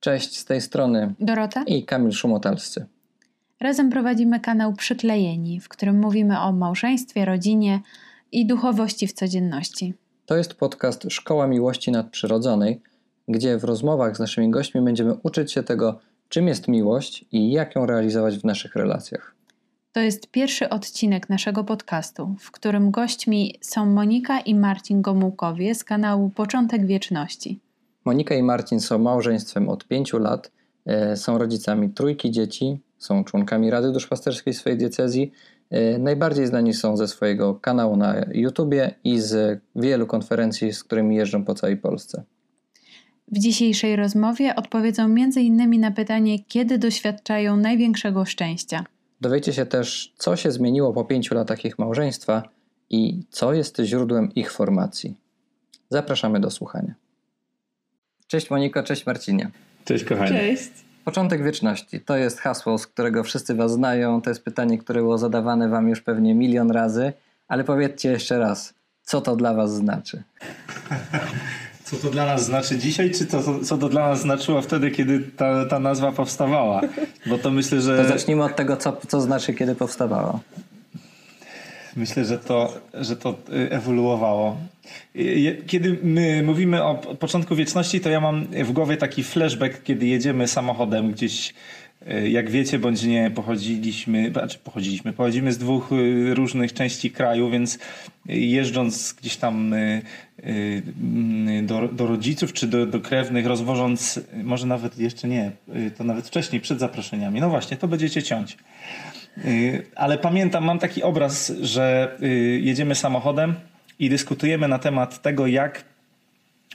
Cześć, z tej strony Dorota i Kamil Szumotalscy. Razem prowadzimy kanał Przyklejeni, w którym mówimy o małżeństwie, rodzinie i duchowości w codzienności. To jest podcast Szkoła Miłości Nadprzyrodzonej, gdzie w rozmowach z naszymi gośćmi będziemy uczyć się tego, czym jest miłość i jak ją realizować w naszych relacjach. To jest pierwszy odcinek naszego podcastu, w którym gośćmi są Monika i Marcin Gomułkowie z kanału Początek Wieczności. Monika i Marcin są małżeństwem od pięciu lat, e, są rodzicami trójki dzieci, są członkami Rady Duszpasterskiej swojej diecezji. E, najbardziej znani są ze swojego kanału na YouTubie i z wielu konferencji, z którymi jeżdżą po całej Polsce. W dzisiejszej rozmowie odpowiedzą m.in. na pytanie, kiedy doświadczają największego szczęścia. Dowiecie się też, co się zmieniło po pięciu latach ich małżeństwa i co jest źródłem ich formacji. Zapraszamy do słuchania. Cześć Moniko, cześć Marcinie. Cześć kochani. Cześć. Początek wieczności to jest hasło, z którego wszyscy Was znają. To jest pytanie, które było zadawane Wam już pewnie milion razy, ale powiedzcie jeszcze raz, co to dla Was znaczy? Co to dla nas znaczy dzisiaj, czy to, co to dla nas znaczyło wtedy, kiedy ta, ta nazwa powstawała? Bo to myślę, że. To zacznijmy od tego, co, co znaczy, kiedy powstawało. Myślę, że to, że to y, ewoluowało. Y, kiedy my mówimy o początku wieczności, to ja mam w głowie taki flashback, kiedy jedziemy samochodem gdzieś, y, jak wiecie bądź nie, pochodziliśmy, znaczy pochodziliśmy, pochodzimy z dwóch różnych części kraju, więc jeżdżąc gdzieś tam do, do rodziców czy do, do krewnych, rozwożąc, może nawet jeszcze nie, to nawet wcześniej, przed zaproszeniami. No właśnie, to będziecie ciąć. Y, ale pamiętam, mam taki obraz, że y, jedziemy samochodem i dyskutujemy na temat tego, jak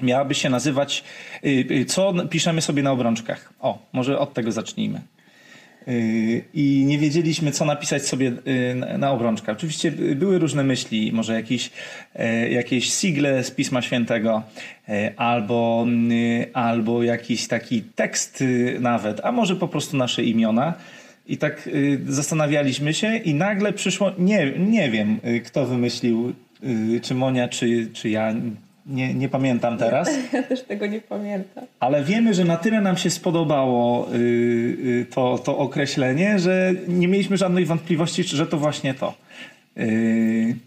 miałaby się nazywać, y, co piszemy sobie na obrączkach. O, może od tego zacznijmy. I nie wiedzieliśmy, co napisać sobie na obrączkach. Oczywiście były różne myśli, może jakieś, jakieś sigle z Pisma Świętego, albo, albo jakiś taki tekst nawet, a może po prostu nasze imiona. I tak y, zastanawialiśmy się i nagle przyszło, nie, nie wiem y, kto wymyślił, y, czy Monia, czy, czy ja, nie, nie pamiętam teraz. Ja też tego nie pamiętam. Ale wiemy, że na tyle nam się spodobało to, to określenie, że nie mieliśmy żadnej wątpliwości, że to właśnie to.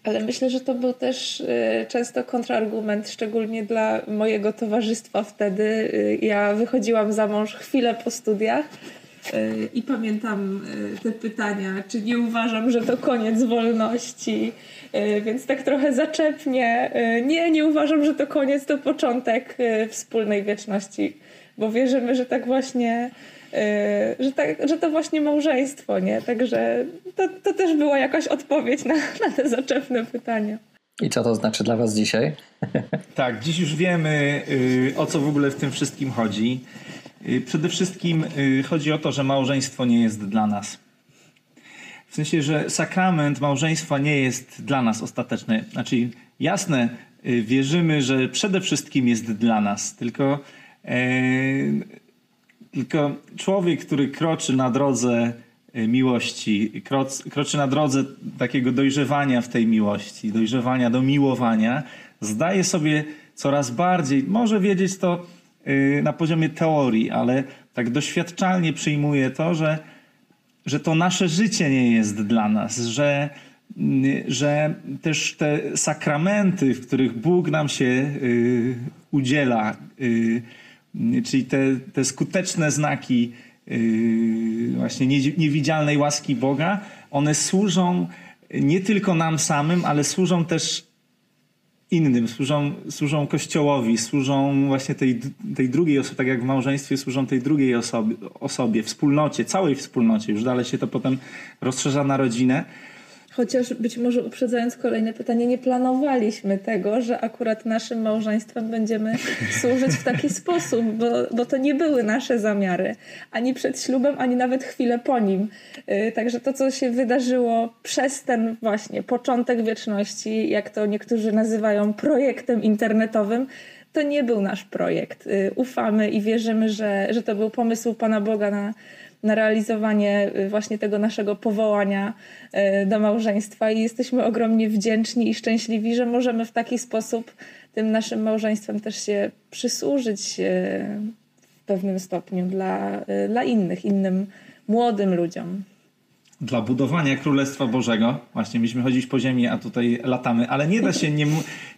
Ale myślę, że to był też często kontrargument, szczególnie dla mojego towarzystwa wtedy. Ja wychodziłam za mąż chwilę po studiach I pamiętam e, te pytania, czy nie uważam, że to koniec wolności, e, więc tak trochę zaczepnie. Nie, nie uważam, że to koniec, to początek wspólnej wieczności, bo wierzymy, że tak właśnie, że, tak, że to właśnie małżeństwo, nie? Także to, to też była jakaś odpowiedź na, na te zaczepne pytania. I co to znaczy dla Was dzisiaj? Tak, dziś już wiemy, o co w ogóle w tym wszystkim chodzi. Y, przede wszystkim y, chodzi o to, że małżeństwo nie jest dla nas. W sensie, że sakrament małżeństwa nie jest dla nas ostateczny. Znaczy, jasne, y, wierzymy, że przede wszystkim jest dla nas, tylko, e, tylko człowiek, który kroczy na drodze miłości, kroczy na drodze takiego dojrzewania w tej miłości, dojrzewania do miłowania, zdaje sobie coraz bardziej, może wiedzieć to na poziomie teorii, ale tak doświadczalnie przyjmuję to, że, że to nasze życie nie jest dla nas, że, y, że też te sakramenty, w których Bóg nam się y, udziela, czyli te, te skuteczne znaki właśnie niewidzialnej łaski Boga, one służą nie tylko nam samym, ale służą też innym, służą, służą kościołowi, służą właśnie tej, tej drugiej osobie, tak jak w małżeństwie służą tej drugiej osobie, osobie, wspólnocie, całej wspólnocie. Już dalej się to potem rozszerza na rodzinę. Chociaż być może uprzedzając kolejne pytanie, nie planowaliśmy tego, że akurat naszym małżeństwem będziemy służyć w taki sposób, bo, bo to nie były nasze zamiary. Ani przed ślubem, ani nawet chwilę po nim. Y, także to, co się wydarzyło przez ten właśnie początek wieczności, jak to niektórzy nazywają projektem internetowym, to nie był nasz projekt. Y, ufamy i wierzymy, że, że to był pomysł Pana Boga na na realizowanie y, właśnie tego naszego powołania y, do małżeństwa i jesteśmy ogromnie wdzięczni i szczęśliwi, że możemy w taki sposób tym naszym małżeństwem też się przysłużyć w pewnym stopniu dla, dla innych, innym młodym ludziom. Dla budowania Królestwa Bożego. Właśnie mieliśmy chodzić po ziemi, a tutaj latamy, ale nie da się nie,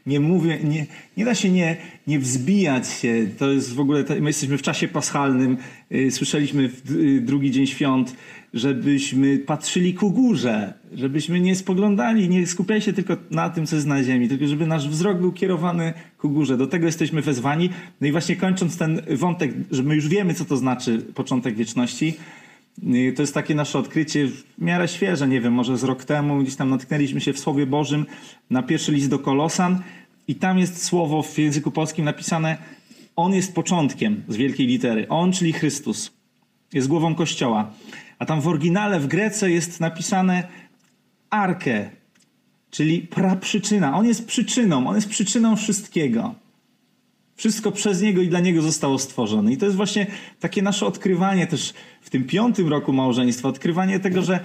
nie mówię, nie, nie da się nie, nie wzbijać się. To jest w ogóle, my jesteśmy w czasie paschalnym, y, słyszeliśmy w y, drugi dzień świąt, żebyśmy patrzyli ku górze, żebyśmy nie spoglądali, nie skupiali się tylko na tym, co jest na ziemi, tylko żeby nasz wzrok był kierowany ku górze. Do tego jesteśmy wezwani. No i właśnie kończąc ten wątek, że my już wiemy, co to znaczy początek wieczności, to jest takie nasze odkrycie w miarę świeże, nie wiem, może z rok temu gdzieś tam natknęliśmy się w Słowie Bożym na pierwszy list do Kolosan i tam jest słowo w języku polskim napisane On jest początkiem z wielkiej litery. On, czyli Chrystus, jest głową Kościoła. A tam w oryginale w Grece jest napisane arkę, czyli praprzyczyna. On jest przyczyną, on jest przyczyną wszystkiego. Wszystko przez Niego i dla Niego zostało stworzone. I to jest właśnie takie nasze odkrywanie też w tym piątym roku małżeństwa, odkrywanie tego, że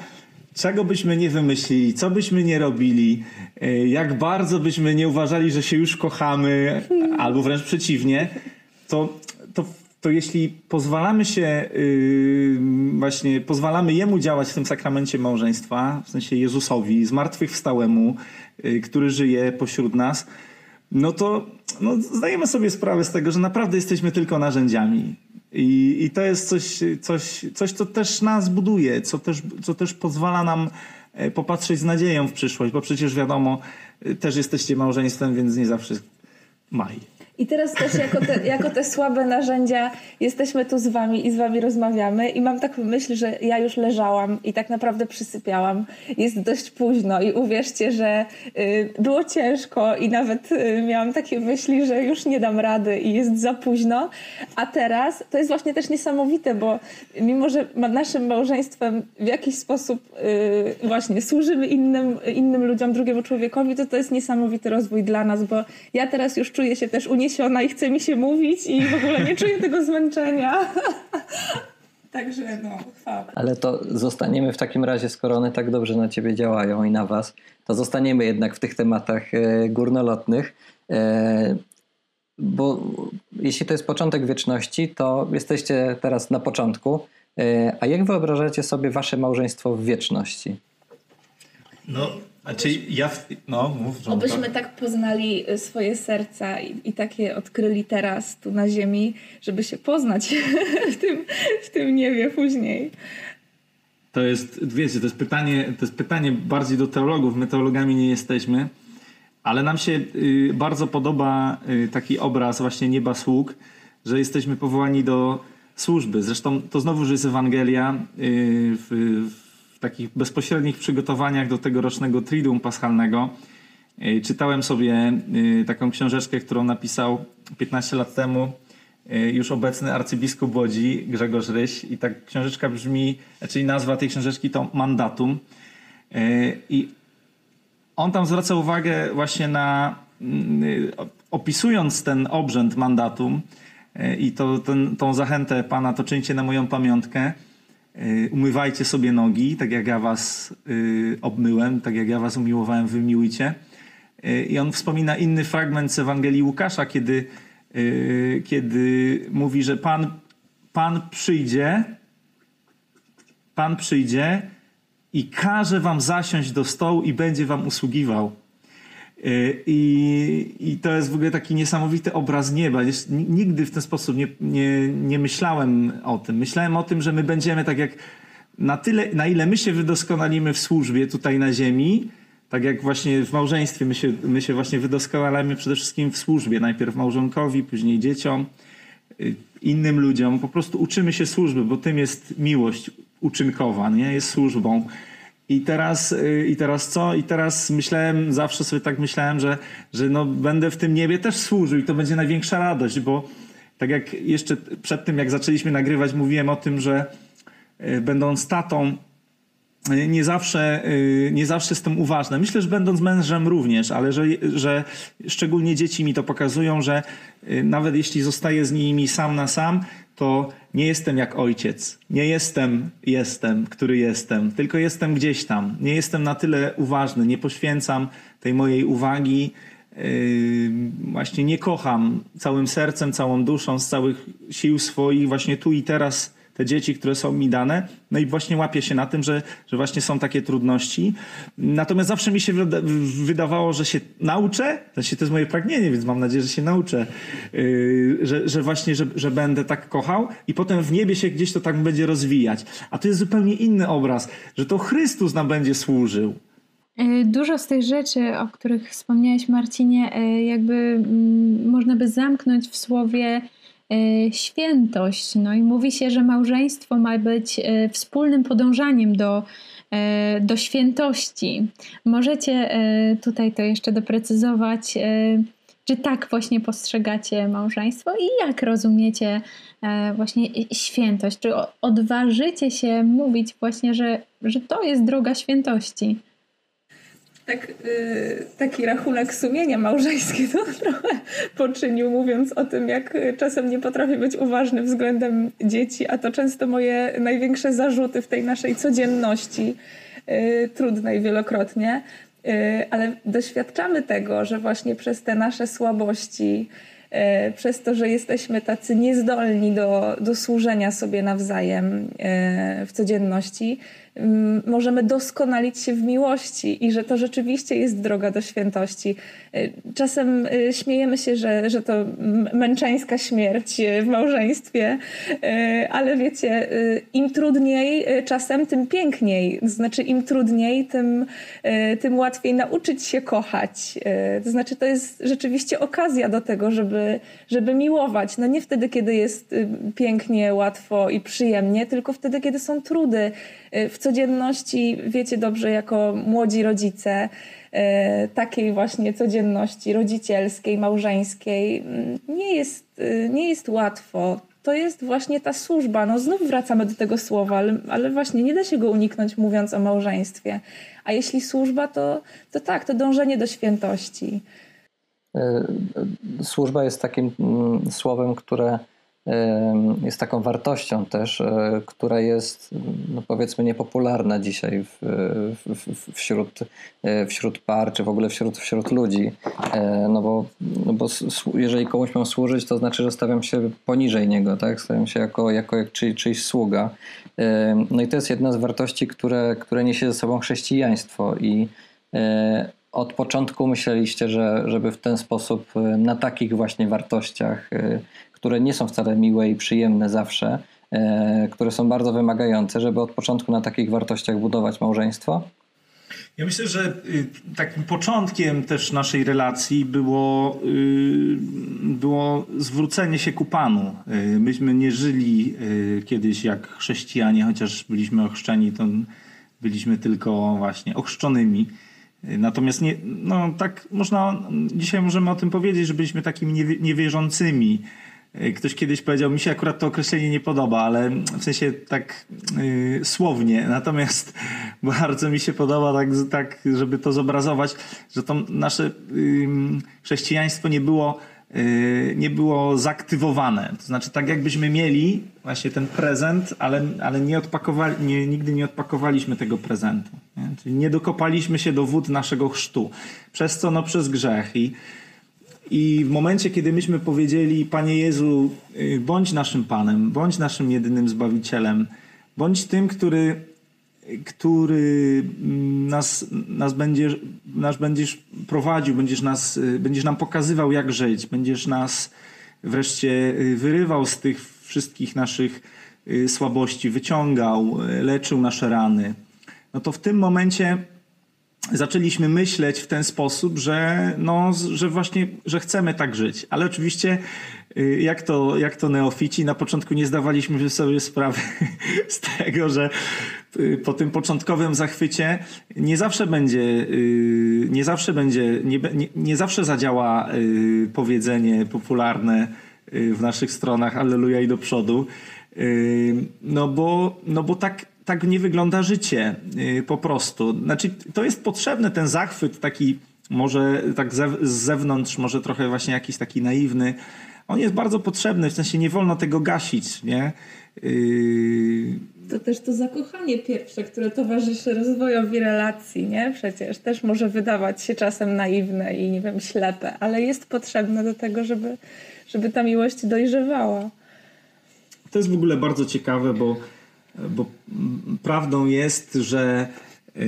czego byśmy nie wymyślili, co byśmy nie robili, e, jak bardzo byśmy nie uważali, że się już kochamy, albo wręcz przeciwnie, to, to, to jeśli pozwalamy się yy, właśnie, pozwalamy Jemu działać w tym sakramencie małżeństwa, w sensie Jezusowi, zmartwychwstałemu, yy, który żyje pośród nas, no to no, zdajemy sobie sprawę z tego, że naprawdę jesteśmy tylko narzędziami. I, i to jest coś, coś, coś, co też nas buduje, co też, co też pozwala nam e, popatrzeć z nadzieją w przyszłość, bo przecież wiadomo, e, też jesteście małżeństwem, więc nie zawsze maj. I teraz też jako te, jako te słabe narzędzia jesteśmy tu z wami i z wami rozmawiamy i mam taką myśl, że ja już leżałam i tak naprawdę przysypiałam. Jest dość późno i uwierzcie, że y, było ciężko i nawet y, miałam takie myśli, że już nie dam rady i jest za późno. A teraz to jest właśnie też niesamowite, bo mimo, że naszym małżeństwem w jakiś sposób y, właśnie służymy innym, innym ludziom, drugiemu człowiekowi, to to jest niesamowity rozwój dla nas, bo ja teraz już czuję się też uniesiona i chce mi się mówić i w ogóle nie czuję tego zmęczenia. Także no, chwała. Ale to zostaniemy w takim razie, skoro one tak dobrze na ciebie działają i na was, to zostaniemy jednak w tych tematach e, górnolotnych. E, bo jeśli to jest początek wieczności, to jesteście teraz na początku. E, a jak wyobrażacie sobie wasze małżeństwo w wieczności? No, znaczy ja, no mów, żonko. Obyśmy tak poznali y, swoje serca i, i takie odkryli teraz tu na ziemi, żeby się poznać w tym, w tym niebie później. To jest, wiecie, to jest pytanie, to jest pytanie bardziej do teologów. My teologami nie jesteśmy, ale nam się y, bardzo podoba y, taki obraz właśnie nieba sług, że jesteśmy powołani do służby. Zresztą to znowu jest Ewangelia y, w, w takich bezpośrednich przygotowaniach do tegorocznego Triduum Paschalnego. Y, Czytałem sobie y, taką książeczkę, którą napisał 15 lat temu y, już obecny arcybiskup Łodzi Grzegorz Ryś. I ta książeczka brzmi, czyli nazwa tej książeczki to Mandatum. I on tam zwraca uwagę właśnie na mm, opisując ten obrzęd mandatum i to, ten, tą zachętę Pana to czyńcie na moją pamiątkę umywajcie sobie nogi, tak jak ja was y, obmyłem, tak jak ja was umiłowałem, wy miłujcie. Y, I on wspomina inny fragment z Ewangelii Łukasza, kiedy, y, kiedy mówi, że Pan, Pan przyjdzie, Pan przyjdzie i każe wam zasiąść do stołu i będzie wam usługiwał. Y, I, I to jest w ogóle taki niesamowity obraz nieba. Nigdy w ten sposób nie, nie, nie myślałem o tym. Myślałem o tym, że my będziemy tak jak na tyle, na ile my się wydoskonalimy w służbie tutaj na ziemi, tak jak właśnie w małżeństwie my się, my się właśnie wydoskonalamy przede wszystkim w służbie. Najpierw małżonkowi, później dzieciom, y, innym ludziom. Po prostu uczymy się służby, bo tym jest miłość uczynkowa, nie? Jest służbą. I teraz, y, I teraz co? I teraz myślałem, zawsze sobie tak myślałem, że, że no będę w tym niebie też służył i to będzie największa radość, bo tak jak jeszcze przed tym, jak zaczęliśmy nagrywać, mówiłem o tym, że y, będąc tatą, y, nie zawsze, nie zawsze jestem uważny. Myślę, że będąc mężem również, ale że, że szczególnie dzieci mi to pokazują, że nawet jeśli zostaję z nimi sam na sam, to nie jestem jak ojciec. Nie jestem, jestem, który jestem, tylko jestem gdzieś tam. Nie jestem na tyle uważny, nie poświęcam tej mojej uwagi właśnie nie kocham całym sercem, całą duszą, z całych sił swoich, właśnie tu i teraz te dzieci, które są mi dane. No i właśnie łapię się na tym, że, że właśnie są takie trudności. Natomiast zawsze mi się wydawało, że się nauczę, znaczy to jest moje pragnienie, więc mam nadzieję, że się nauczę, yy, że, że właśnie, że, że będę tak kochał i potem w niebie się gdzieś to tak będzie rozwijać. A to jest zupełnie inny obraz, że to Chrystus nam będzie służył. Y, dużo z tych rzeczy, o których wspomniałeś, Marcinie, y, jakby mm, można by zamknąć w słowie świętość. No i mówi się, że małżeństwo ma być wspólnym podążaniem do, do świętości. Możecie tutaj to jeszcze doprecyzować, czy tak właśnie postrzegacie małżeństwo i jak rozumiecie właśnie świętość? Czy odważycie się mówić właśnie, że, że to jest droga świętości? Tak, y, taki rachunek sumienia małżeński to trochę poczynił, mówiąc o tym, jak czasem nie potrafię być uważny względem dzieci, a to często moje największe zarzuty w tej naszej codzienności, y, trudnej wielokrotnie. Y, ale doświadczamy tego, że właśnie przez te nasze słabości, przez to, że jesteśmy tacy niezdolni do, do służenia sobie nawzajem w codzienności, możemy doskonalić się w miłości i że to rzeczywiście jest droga do świętości. Y, czasem y, śmiejemy się, że, że to męczeńska śmierć y, w małżeństwie, ale wiecie, im trudniej czasem, tym piękniej. To znaczy, im trudniej, tym, tym łatwiej nauczyć się kochać. To znaczy, to jest rzeczywiście okazja do tego, żeby, żeby miłować. No nie wtedy, kiedy jest pięknie, łatwo i przyjemnie, tylko wtedy, kiedy są trudy w codzienności, wiecie dobrze, jako młodzi rodzice, e, takiej właśnie codzienności rodzicielskiej, małżeńskiej, mm, nie jest, e, nie jest łatwo. To jest właśnie ta służba. No znów wracamy do tego słowa, ale, ale właśnie nie da się go uniknąć mówiąc o małżeństwie. A jeśli służba, to, to tak, to dążenie do świętości. Służba jest takim mm, słowem, które jest taką wartością też, e, która jest no powiedzmy niepopularna dzisiaj w, w, wśród, e, wśród par, czy w ogóle wśród, wśród ludzi. E, no bo, no bo jeżeli komuś mam służyć, to znaczy, że stawiam się poniżej niego, tak? Stawiam się jako, jako jak czy, czyjś sługa. No i to jest jedna z wartości, które, które niesie ze sobą chrześcijaństwo i od początku myśleliście, że, żeby w ten sposób, na takich właśnie wartościach które nie są wcale miłe i przyjemne zawsze, e, które są bardzo wymagające, żeby od początku na takich wartościach budować małżeństwo? Ja myślę, że y, takim początkiem też naszej relacji było, y, było zwrócenie się ku Panu. Y, myśmy nie żyli kiedyś jak chrześcijanie, chociaż byliśmy ochrzczeni, to byliśmy tylko właśnie ochrzczonymi. Natomiast nie, no tak można, dzisiaj możemy o tym powiedzieć, że byliśmy takimi niewierzącymi. Y, ktoś kiedyś powiedział, mi się akurat to określenie nie podoba, ale w sensie tak yy, słownie. Natomiast bardzo mi się podoba tak, tak żeby to zobrazować, że to nasze yy, chrześcijaństwo nie było, yy, nie było zaktywowane. To znaczy tak jakbyśmy mieli właśnie ten prezent, ale, ale nie odpakowali, nie, nigdy nie odpakowaliśmy tego prezentu. Nie? Czyli nie dokopaliśmy się do wód naszego chrztu. Przez co? No przez grzech. I i w momencie, kiedy myśmy powiedzieli, Panie Jezu, y, bądź naszym Panem, bądź naszym jedynym Zbawicielem, bądź tym, który, który mm, nas, nas, będziesz, nas będziesz prowadził, będziesz, nas, y, będziesz nam pokazywał, jak żyć, będziesz nas wreszcie y, wyrywał z tych wszystkich naszych słabości, wyciągał, leczył nasze rany. No to w tym momencie zaczęliśmy myśleć w ten sposób, że, no, że właśnie, że chcemy tak żyć. Ale oczywiście, y, jak to, jak to neofici, na początku nie zdawaliśmy sobie sprawy z tego, że y, po tym początkowym zachwycie nie zawsze będzie, y, nie zawsze będzie, nie, nie, nie zawsze zadziała powiedzenie popularne w naszych stronach Alleluja i do przodu. No bo, no bo tak, tak nie wygląda życie y, po prostu. Znaczy, to jest potrzebny ten zachwyt taki, może tak z zewnątrz, może trochę właśnie jakiś taki naiwny. On jest bardzo potrzebny, w sensie nie wolno tego gasić, nie? Y, To też to zakochanie pierwsze, które towarzyszy rozwojowi relacji, nie? Przecież też może wydawać się czasem naiwne i nie wiem, ślepe, ale jest potrzebne do tego, żeby, żeby ta miłość dojrzewała. To jest w ogóle bardzo ciekawe, bo, bo prawdą jest, że yy,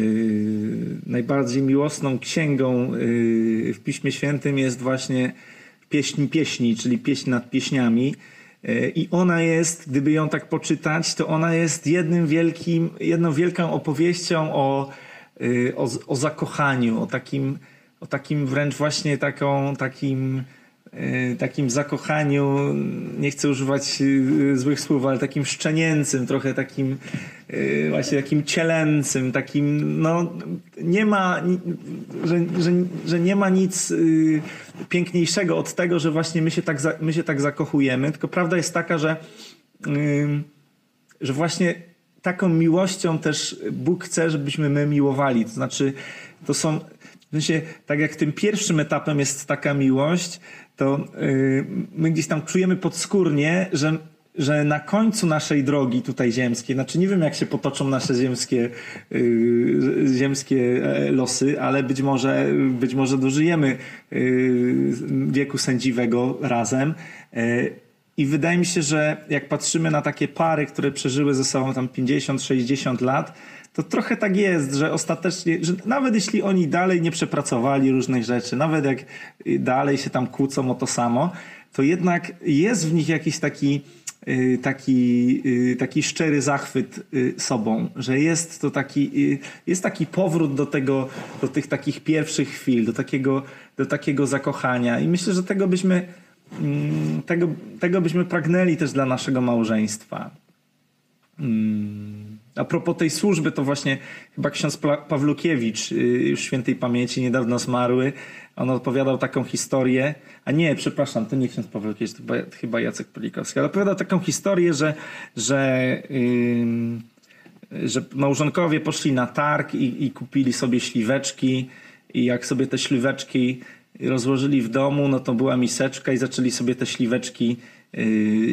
najbardziej miłosną księgą yy, w Piśmie Świętym jest właśnie pieśń pieśni, czyli pieśń nad pieśniami. Yy, I ona jest, gdyby ją tak poczytać, to ona jest jednym wielkim, jedną wielką opowieścią o, o, o zakochaniu, o takim, o takim wręcz właśnie taką, takim Y, takim zakochaniu, nie chcę używać y, złych słów, ale takim szczenięcym, trochę takim y, właśnie takim cielęcym, takim no nie ma, że, że, że nie ma nic piękniejszego od tego, że właśnie my się tak, my się tak zakochujemy, tylko prawda jest taka, że że właśnie taką miłością też Bóg chce, żebyśmy my miłowali. To znaczy, to są, w sensie, tak jak tym pierwszym etapem jest taka miłość, to yy, my gdzieś tam czujemy podskórnie, że, że na końcu naszej drogi tutaj ziemskiej, znaczy nie wiem jak się potoczą nasze ziemskie, yy, ziemskie e, losy, ale być może, być może dożyjemy yy, wieku sędziwego razem. Yy, I wydaje mi się, że jak patrzymy na takie pary, które przeżyły ze sobą tam 50-60 lat, to trochę tak jest, że ostatecznie, że nawet jeśli oni dalej nie przepracowali różnych rzeczy, nawet jak dalej się tam kłócą o to samo, to jednak jest w nich jakiś taki, y, taki, y, taki szczery zachwyt y, sobą, że jest to taki, jest taki powrót do tego, do tych takich pierwszych chwil, do takiego, do takiego zakochania i myślę, że tego byśmy, mm, tego, tego byśmy pragnęli też dla naszego małżeństwa. Hmm. A propos tej służby, to właśnie chyba ksiądz Pawlukiewicz, y, już świętej pamięci, niedawno zmarły, on opowiadał taką historię, a nie, przepraszam, to nie ksiądz Pawlukiewicz, to chyba Jacek Polikowski, ale opowiadał taką historię, że, że, yy, że małżonkowie poszli na targ i, i kupili sobie śliweczki. I jak sobie te śliweczki rozłożyli w domu, no to była miseczka i zaczęli sobie te śliweczki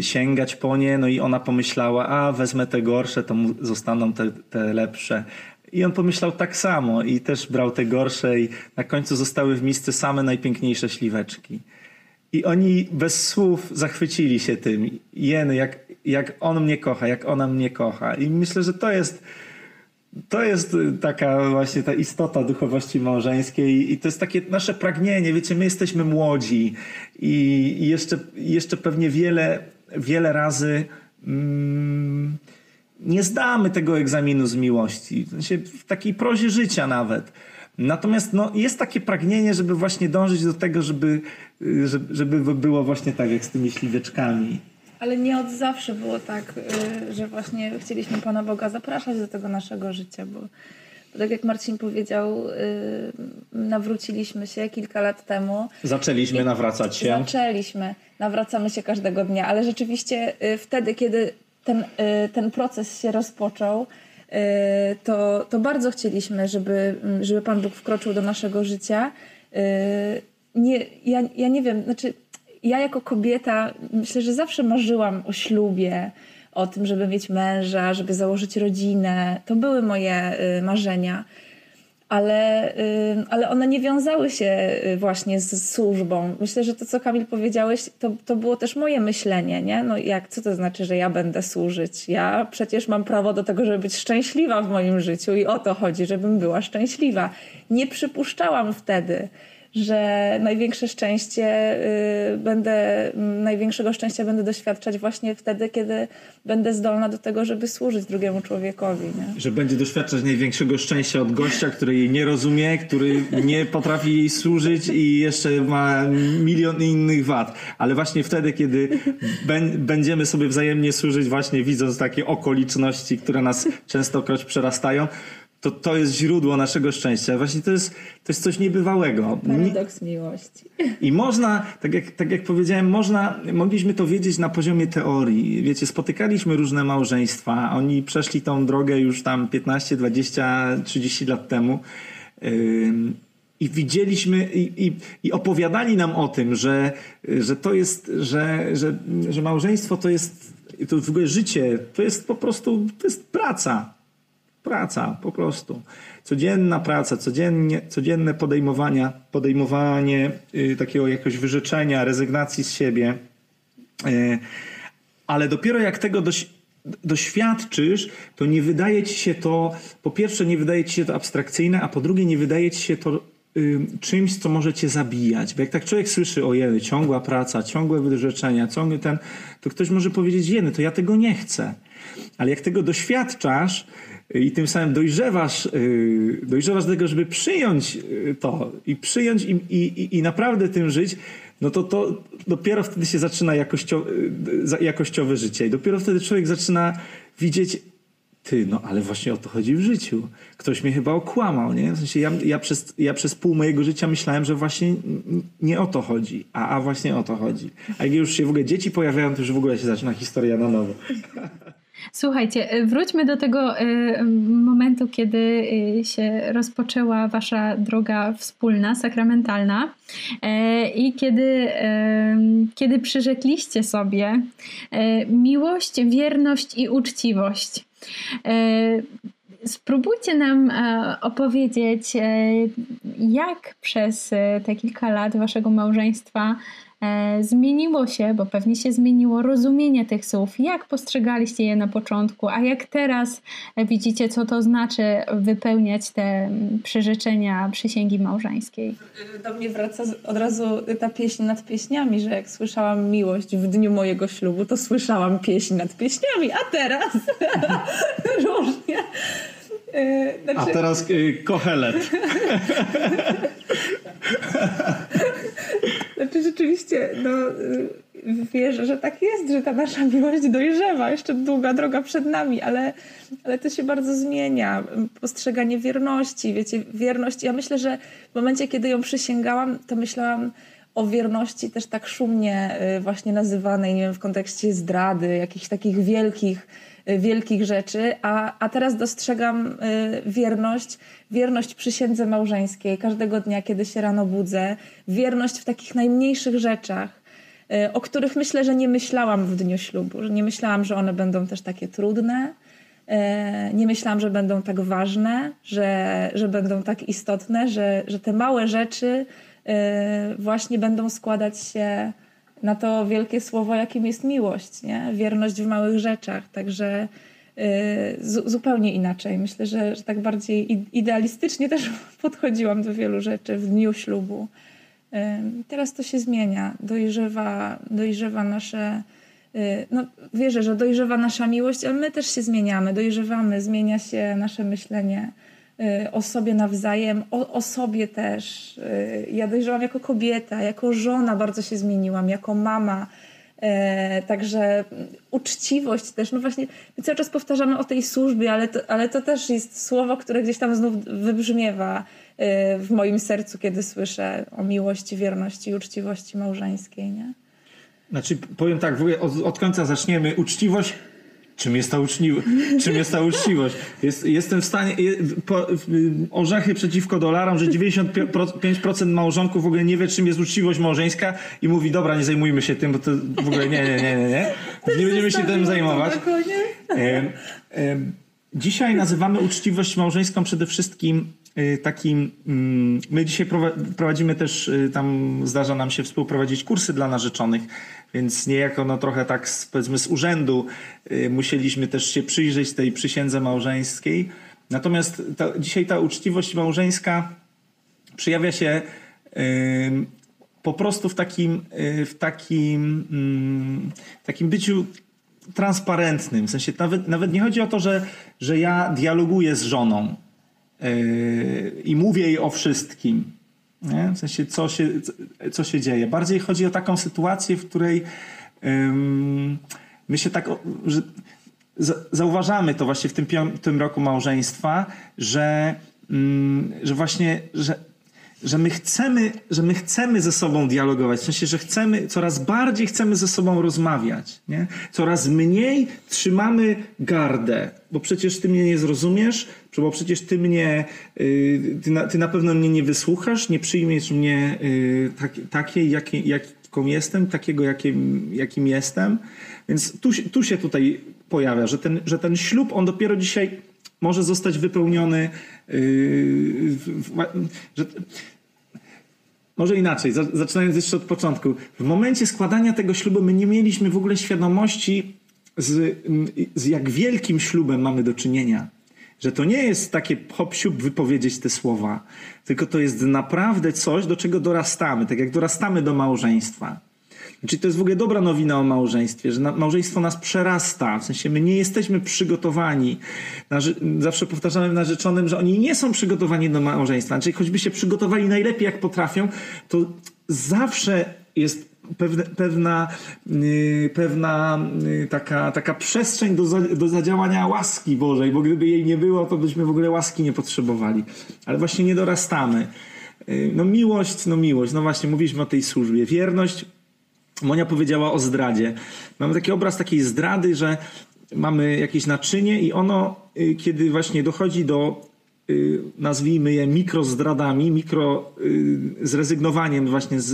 sięgać po nie, no i ona pomyślała, a wezmę te gorsze, to mu zostaną te, te lepsze. I on pomyślał tak samo i też brał te gorsze i na końcu zostały w misce same najpiękniejsze śliweczki. I oni bez słów zachwycili się tym. Jeny, jak, jak on mnie kocha, jak ona mnie kocha. I myślę, że to jest to jest y, taka właśnie ta istota duchowości małżeńskiej i to jest takie nasze pragnienie. Wiecie, my jesteśmy młodzi i jeszcze, jeszcze pewnie wiele, wiele razy mm, nie zdamy tego egzaminu z miłości. W, sensie w takiej prozie życia nawet. Natomiast no, jest takie pragnienie, żeby właśnie dążyć do tego, żeby, y, żeby, było właśnie tak jak z tymi śliweczkami. Ale nie od zawsze było tak, y, że właśnie chcieliśmy Pana Boga zapraszać do tego naszego życia, bo, bo tak jak Marcin powiedział, y, nawróciliśmy się kilka lat temu. Zaczęliśmy nawracać się. Zaczęliśmy, nawracamy się każdego dnia, ale rzeczywiście y, wtedy, kiedy ten, ten proces się rozpoczął, to, to bardzo chcieliśmy, żeby, żeby Pan Bóg wkroczył do naszego życia. Nie, ja, ja nie wiem, znaczy ja jako kobieta myślę, że zawsze marzyłam o ślubie, o tym, żeby mieć męża, żeby założyć rodzinę. To były moje y, marzenia. Ale, y, ale one nie wiązały się y, właśnie z służbą. Myślę, że to, co Kamil powiedziałeś, to, to było też moje myślenie, nie? No jak, co to znaczy, że ja będę służyć? Ja przecież mam prawo do tego, żeby być szczęśliwa w moim życiu i o to chodzi, żebym była szczęśliwa. Nie przypuszczałam wtedy, że największe szczęście y, będę, największego szczęścia będę doświadczać właśnie wtedy, kiedy będę zdolna do tego, żeby służyć drugiemu człowiekowi. Nie? Że będzie doświadczać największego szczęścia od gościa, który jej nie rozumie, który nie potrafi jej służyć i jeszcze ma milion innych wad. Ale właśnie wtedy, kiedy będziemy sobie wzajemnie służyć, właśnie widząc takie okoliczności, które nas częstokroć przerastają, to, to jest źródło naszego szczęścia. Właśnie to jest, to jest coś niebywałego. Paradoks miłości. I można, tak jak, tak jak powiedziałem, można, mogliśmy to wiedzieć na poziomie teorii. Wiecie, spotykaliśmy różne małżeństwa, oni przeszli tą drogę już tam 15, 20, 30 lat temu. I widzieliśmy i, i, i, opowiadali nam o tym, że, że to jest, że, że, że małżeństwo to jest to w ogóle życie to jest po prostu, to jest praca. Praca, po prostu. Codzienna praca, codziennie, codzienne podejmowania, podejmowanie y, takiego jakiegoś wyrzeczenia, rezygnacji z siebie. Y, ale dopiero jak tego doś, doświadczysz, to nie wydaje ci się to, po pierwsze nie wydaje ci się to abstrakcyjne, a po drugie nie wydaje ci się to y, czymś, co może cię zabijać. Bo jak tak człowiek słyszy, ojej, ciągła praca, ciągłe wyrzeczenia, ciągły ten, to ktoś może powiedzieć, jeny, to ja tego nie chcę. Ale jak tego doświadczasz i tym samym dojrzewasz, y, dojrzewasz do tego, żeby przyjąć y, to i przyjąć i, i, i naprawdę tym żyć, no to, to dopiero wtedy się zaczyna jakościo, y, jakościowe życie. I dopiero wtedy człowiek zaczyna widzieć, ty, no ale właśnie o to chodzi w życiu. Ktoś mnie chyba okłamał, nie? W sensie ja, ja, przez, ja przez pół mojego życia myślałem, że właśnie nie o to chodzi, a, a właśnie o to chodzi. A jak już się w ogóle dzieci pojawiają, to już w ogóle się zaczyna historia na nowo. Słuchajcie, y, wróćmy do tego y, momentu, kiedy y, się rozpoczęła wasza droga wspólna, sakramentalna y, i kiedy, y, kiedy przyrzekliście sobie y, miłość, wierność i uczciwość. Spróbujcie nam e, opowiedzieć, e, jak przez e, te kilka lat waszego małżeństwa e, zmieniło się, bo pewnie się zmieniło rozumienie tych słów. Jak postrzegaliście je na początku, a jak teraz e, widzicie, co to znaczy wypełniać te mm, przyrzeczenia przysięgi małżeńskiej? Do mnie wraca od razu ta pieśń nad pieśniami, że jak słyszałam miłość w dniu mojego ślubu, to słyszałam pieśń nad pieśniami, a teraz różnie. A Znaczy, teraz y, kochelet. znaczy no, yy, wierzę, że tak jest, że ta nasza miłość dojrzewa. Jeszcze długa droga przed nami, ale, ale to się bardzo zmienia. Postrzeganie wierności, wiecie, wierność. Ja myślę, że w momencie, kiedy ją przysięgałam, to myślałam o wierności też tak szumnie y, właśnie nazywanej, nie wiem, w kontekście zdrady, jakichś takich wielkich, y, wielkich rzeczy, a, a teraz dostrzegam y, wierność, wierność przysiędze małżeńskiej. Każdego dnia, kiedy się rano budzę, wierność w takich najmniejszych rzeczach, y, o których myślę, że nie myślałam w dniu ślubu, że nie myślałam, że one będą też takie trudne, Nie myślałam, że będą tak ważne, że, że będą tak istotne, że, że te małe rzeczy właśnie będą składać się na to wielkie słowo, jakim jest miłość, nie? wierność w małych rzeczach. Także zu, zupełnie inaczej. Myślę, że, że tak bardziej idealistycznie też podchodziłam do wielu rzeczy w dniu ślubu. E, Teraz to się zmienia. Dojrzewa, dojrzewa nasze. y, No, wierzę, że dojrzewa nasza miłość, ale my też się zmieniamy, dojrzewamy, zmienia się nasze myślenie o sobie nawzajem, o, o sobie też. Y, Ja dojrzewam jako kobieta, jako żona bardzo się zmieniłam, jako mama. E, Także uczciwość też, no właśnie, my cały czas powtarzamy o tej służbie, ale to, ale to też jest słowo, które gdzieś tam znów wybrzmiewa e, w moim sercu, kiedy słyszę o miłości, wierności i uczciwości małżeńskiej, nie? Znaczy, powiem tak, od, od końca zaczniemy. Uczciwość. Czym jest ta, uczciwo- czym jest ta uczciwość? Jest, jestem w stanie. Je, po, w, orzechy przeciwko dolarom, że 95% małżonków w ogóle nie wie, czym jest uczciwość małżeńska i mówi, dobra, nie zajmujmy się tym, bo to w ogóle nie, nie, nie, nie. Nie, nie będziemy się tym zajmować. Em, em, Dzisiaj nazywamy uczciwość małżeńską przede wszystkim y, takim. mm, My dzisiaj prowa- prowadzimy też, y, tam zdarza nam się współprowadzić kursy dla narzeczonych, więc niejako no trochę tak z, powiedzmy z urzędu y, musieliśmy też się przyjrzeć tej przysiędze małżeńskiej. Natomiast ta, dzisiaj ta uczciwość małżeńska przejawia się po prostu w takim, w takim, mm, takim byciu transparentnym. W sensie nawet, nawet nie chodzi o to, że, że ja dialoguję z żoną i mówię jej o wszystkim. Nie? W sensie, co się, co się dzieje. Bardziej chodzi o taką sytuację, w której my się tak, że za- zauważamy to właśnie w tym piątym roku małżeństwa, że, że właśnie, że, że my chcemy, że my chcemy ze sobą dialogować, w sensie, że chcemy, coraz bardziej chcemy ze sobą rozmawiać, nie? Coraz mniej trzymamy gardę, bo przecież ty mnie nie zrozumiesz, bo przecież ty mnie, y, ty, na, ty na pewno mnie nie wysłuchasz, nie przyjmiesz mnie y, tak, takiej, jakie, jaką jestem, takiego, jakim, jakim jestem. Więc tu, tu się tutaj pojawia, że ten, że ten ślub, on dopiero dzisiaj może zostać wypełniony, w, że, może inaczej, zaczynając jeszcze od początku. W momencie składania tego ślubu my nie mieliśmy w ogóle świadomości, z, z jak wielkim ślubem mamy do czynienia. Że to nie jest takie hop wypowiedzieć te słowa, tylko to jest naprawdę coś, do czego dorastamy, tak jak dorastamy do małżeństwa. Czyli to jest w ogóle dobra nowina o małżeństwie, że małżeństwo nas przerasta. W sensie my nie jesteśmy przygotowani. Zawsze powtarzamy narzeczonym, że oni nie są przygotowani do małżeństwa. Czyli choćby się przygotowali najlepiej jak potrafią, to zawsze jest pewne, pewna, yy, pewna yy, taka, taka przestrzeń do, za, do zadziałania łaski Bożej, bo gdyby jej nie było, to byśmy w ogóle łaski nie potrzebowali. Ale właśnie nie dorastamy. Yy, no miłość, no miłość. No właśnie, mówiliśmy o tej służbie. Wierność Monia powiedziała o zdradzie. Mamy taki obraz takiej zdrady, że mamy jakieś naczynie i ono, y, kiedy właśnie dochodzi do, y, nazwijmy je mikrozdradami, mikro y, zrezygnowaniem właśnie z,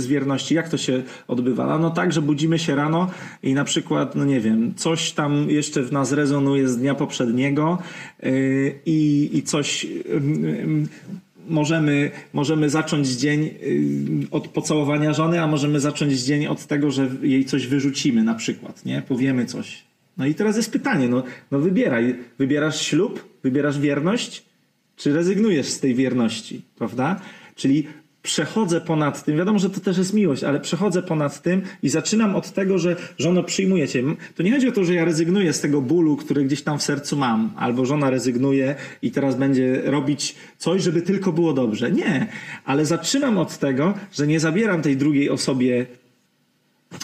z wierności, jak to się odbywa? No tak, że budzimy się rano i na przykład, no nie wiem, coś tam jeszcze w nas rezonuje z dnia poprzedniego i, i coś możemy, możemy zacząć dzień y, od pocałowania żony, a możemy zacząć dzień od tego, że jej coś wyrzucimy na przykład, nie? Powiemy coś. No i teraz jest pytanie, no, no wybieraj. Wybierasz ślub, wybierasz wierność, czy rezygnujesz z tej wierności, prawda? Czyli przechodzę ponad tym, wiadomo, że to też jest miłość, ale przechodzę ponad tym i zaczynam od tego, że żono przyjmuje cię. To nie chodzi o to, że ja rezygnuję z tego bólu, który gdzieś tam w sercu mam, albo żona rezygnuje i teraz będzie robić coś, żeby tylko było dobrze. Nie, ale zaczynam od tego, że nie zabieram tej drugiej osobie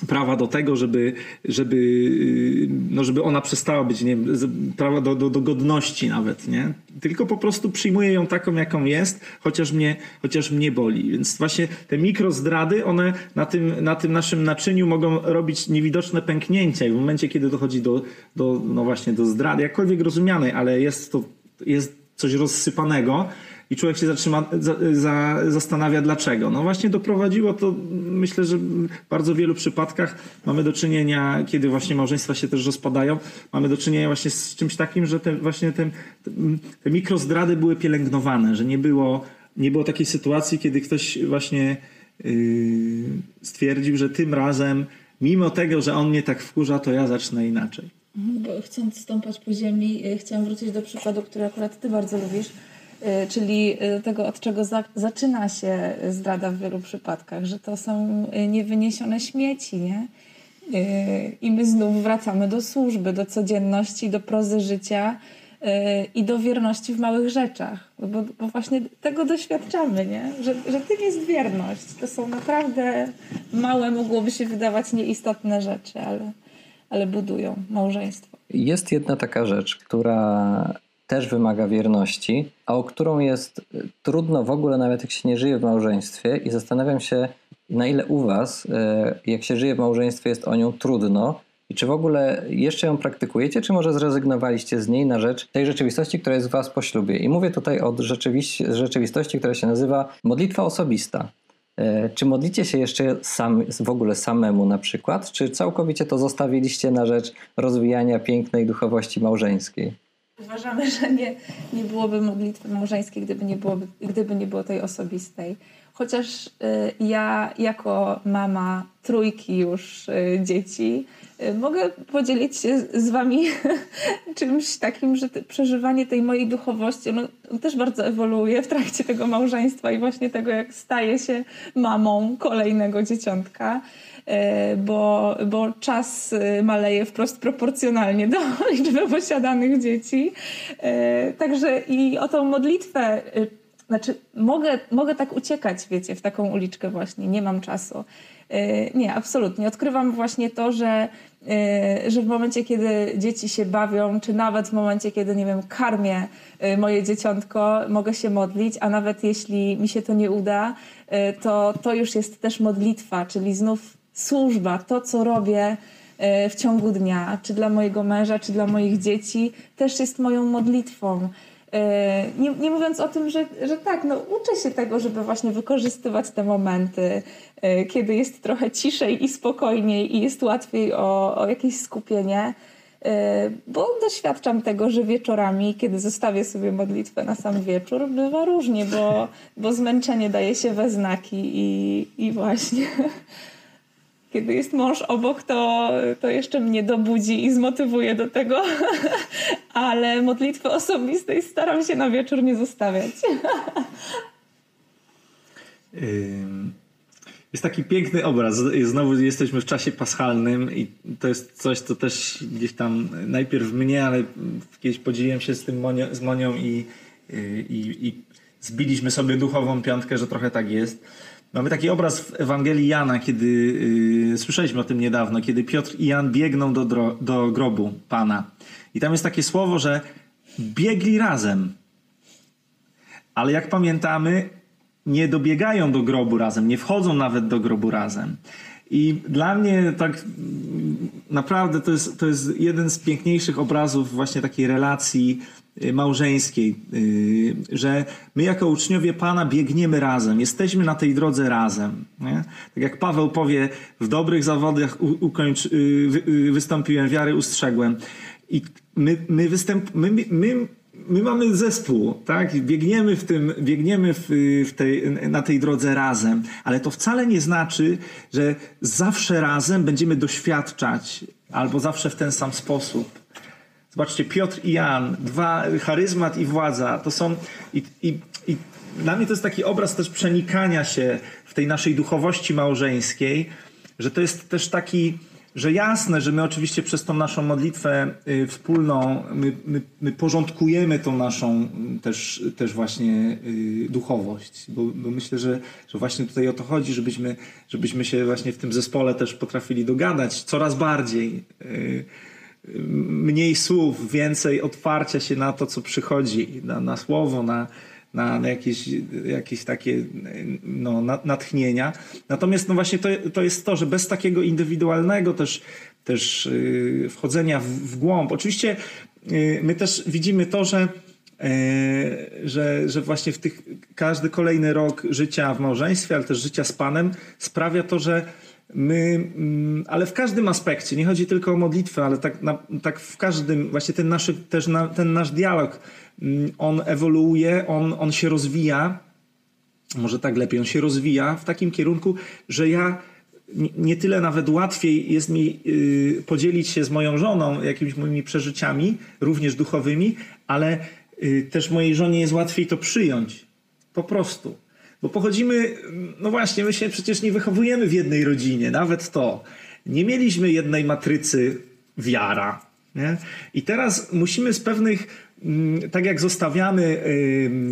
prawa do tego, żeby, żeby, no żeby ona przestała być, nie prawa do, do, do godności nawet, nie? Tylko po prostu przyjmuję ją taką, jaką jest, chociaż mnie, chociaż mnie boli. Więc właśnie te mikrozdrady, one na tym, na tym naszym naczyniu mogą robić niewidoczne pęknięcia i w momencie, kiedy dochodzi do, do no właśnie do zdrady, jakkolwiek rozumianej, ale jest to, jest coś rozsypanego, i człowiek się zatrzyma, za, za, zastanawia dlaczego. No właśnie doprowadziło to, myślę, że w bardzo wielu przypadkach mamy do czynienia, kiedy właśnie małżeństwa się też rozpadają, mamy do czynienia właśnie z czymś takim, że te, właśnie te, te mikrozdrady były pielęgnowane, że nie było, nie było takiej sytuacji, kiedy ktoś właśnie yy, stwierdził, że tym razem, mimo tego, że on mnie tak wkurza, to ja zacznę inaczej. Bo chcąc stąpać po ziemi, yy, chciałam wrócić do przykładu, który akurat ty bardzo lubisz, Y, czyli y, tego, od czego za, zaczyna się zdrada w wielu przypadkach, że to są y, niewyniesione śmieci, nie? I my znów wracamy do służby, do codzienności, do prozy życia i do wierności w małych rzeczach. Bo, bo właśnie tego doświadczamy, nie? Że, że tym jest wierność. To są naprawdę małe, mogłoby się wydawać nieistotne rzeczy, ale, ale budują małżeństwo. Jest jedna taka rzecz, która też wymaga wierności, a o którą jest y, trudno w ogóle, nawet jak się nie żyje w małżeństwie, i zastanawiam się, na ile u Was, y, jak się żyje w małżeństwie, jest o nią trudno. I czy w ogóle jeszcze ją praktykujecie, czy może zrezygnowaliście z niej na rzecz tej rzeczywistości, która jest w Was po ślubie? I mówię tutaj o rzeczywistości, która się nazywa modlitwa osobista. Y, czy modlicie się jeszcze sam, w ogóle samemu na przykład, czy całkowicie to zostawiliście na rzecz rozwijania pięknej duchowości małżeńskiej? Uważamy, że nie, nie byłoby modlitwy małżeńskiej, gdyby nie, byłoby, gdyby nie było tej osobistej. Chociaż y, ja, jako mama trójki już y, dzieci, y, mogę podzielić się z Wami czymś takim, że te, przeżywanie tej mojej duchowości ono, on też bardzo ewoluuje w trakcie tego małżeństwa i właśnie tego, jak staje się mamą kolejnego dzieciątka. Bo, bo czas maleje wprost proporcjonalnie do liczby posiadanych dzieci. Także i o tą modlitwę, znaczy mogę, mogę tak uciekać, wiecie, w taką uliczkę właśnie, nie mam czasu. Nie, absolutnie. Odkrywam właśnie to, że, że w momencie, kiedy dzieci się bawią, czy nawet w momencie, kiedy, nie wiem, karmię moje dzieciątko, mogę się modlić, a nawet jeśli mi się to nie uda, to to już jest też modlitwa, czyli znów służba, to co robię e, w ciągu dnia, czy dla mojego męża, czy dla moich dzieci, też jest moją modlitwą. Nie, nie mówiąc o tym, że, że tak, no uczę się tego, żeby właśnie wykorzystywać te momenty, kiedy jest trochę ciszej i spokojniej i jest łatwiej o, o jakieś skupienie. Bo doświadczam tego, że wieczorami, kiedy zostawię sobie modlitwę na sam wieczór, bywa różnie, bo, bo zmęczenie daje się we znaki i, i właśnie kiedy jest mąż obok, to, to jeszcze mnie dobudzi i zmotywuje do tego, ale modlitwy osobistej staram się na wieczór nie zostawiać. Jest taki piękny obraz. Znowu jesteśmy w czasie paschalnym i to jest coś, co też gdzieś tam najpierw mnie, ale kiedyś podzieliłem się z tym Monio, z Monią i, i, i zbiliśmy sobie duchową piątkę, że trochę tak jest. Mamy taki obraz w Ewangelii Jana, kiedy yy, słyszeliśmy o tym niedawno, kiedy Piotr i Jan biegną do, dro, do grobu Pana. I tam jest takie słowo, że biegli razem. Ale jak pamiętamy, nie dobiegają do grobu razem, nie wchodzą nawet do grobu razem. I dla mnie tak naprawdę to jest, to jest jeden z piękniejszych obrazów właśnie takiej relacji małżeńskiej, y, że my jako uczniowie Pana biegniemy razem, jesteśmy na tej drodze razem. Nie? Tak jak Paweł powie, w dobrych zawodach ukończ, y, wystąpiłem, wiary ustrzegłem. I my, my, występ, my, my my mamy zespół, tak? Biegniemy, w tym, biegniemy w, w tej, na tej drodze razem, ale to wcale nie znaczy, że zawsze razem będziemy doświadczać albo zawsze w ten sam sposób. Zobaczcie, Piotr i Jan, dwa, charyzmat i władza, to są. I, i, i dla mnie to jest taki obraz też przenikania się w tej naszej duchowości małżeńskiej, że to jest też taki że jasne, że my oczywiście przez tą naszą modlitwę y, wspólną, my, my, my porządkujemy tą naszą y, też, też właśnie y, duchowość, bo, bo, myślę, że, że właśnie tutaj o to chodzi, żebyśmy, żebyśmy się właśnie w tym zespole też potrafili dogadać coraz bardziej. Mniej słów, więcej otwarcia się na to, co przychodzi, na, na słowo, na, na, na jakieś, jakieś takie no, natchnienia. Natomiast no właśnie to, to jest to, że bez takiego indywidualnego też, też yy, wchodzenia w, w głąb. Oczywiście yy, my też widzimy to, że yy, że, że właśnie w tych każdy kolejny rok życia w małżeństwie, ale też życia z Panem sprawia to, że my, mm, ale w każdym aspekcie, nie chodzi tylko o modlitwę, ale tak, na, tak w każdym, właśnie ten nasz, też na, ten nasz dialog Mm, on ewoluuje, on, on się rozwija, może tak lepiej, on się rozwija w takim kierunku, że ja nie tyle nawet łatwiej jest mi y, podzielić się z moją żoną jakimiś moimi przeżyciami, również duchowymi, ale y, też mojej żonie jest łatwiej to przyjąć. Po prostu. Bo pochodzimy, no właśnie, my się przecież nie wychowujemy w jednej rodzinie, nawet to. Nie mieliśmy jednej matrycy wiara. Nie? I teraz musimy z pewnych Mm, tak jak zostawiamy y,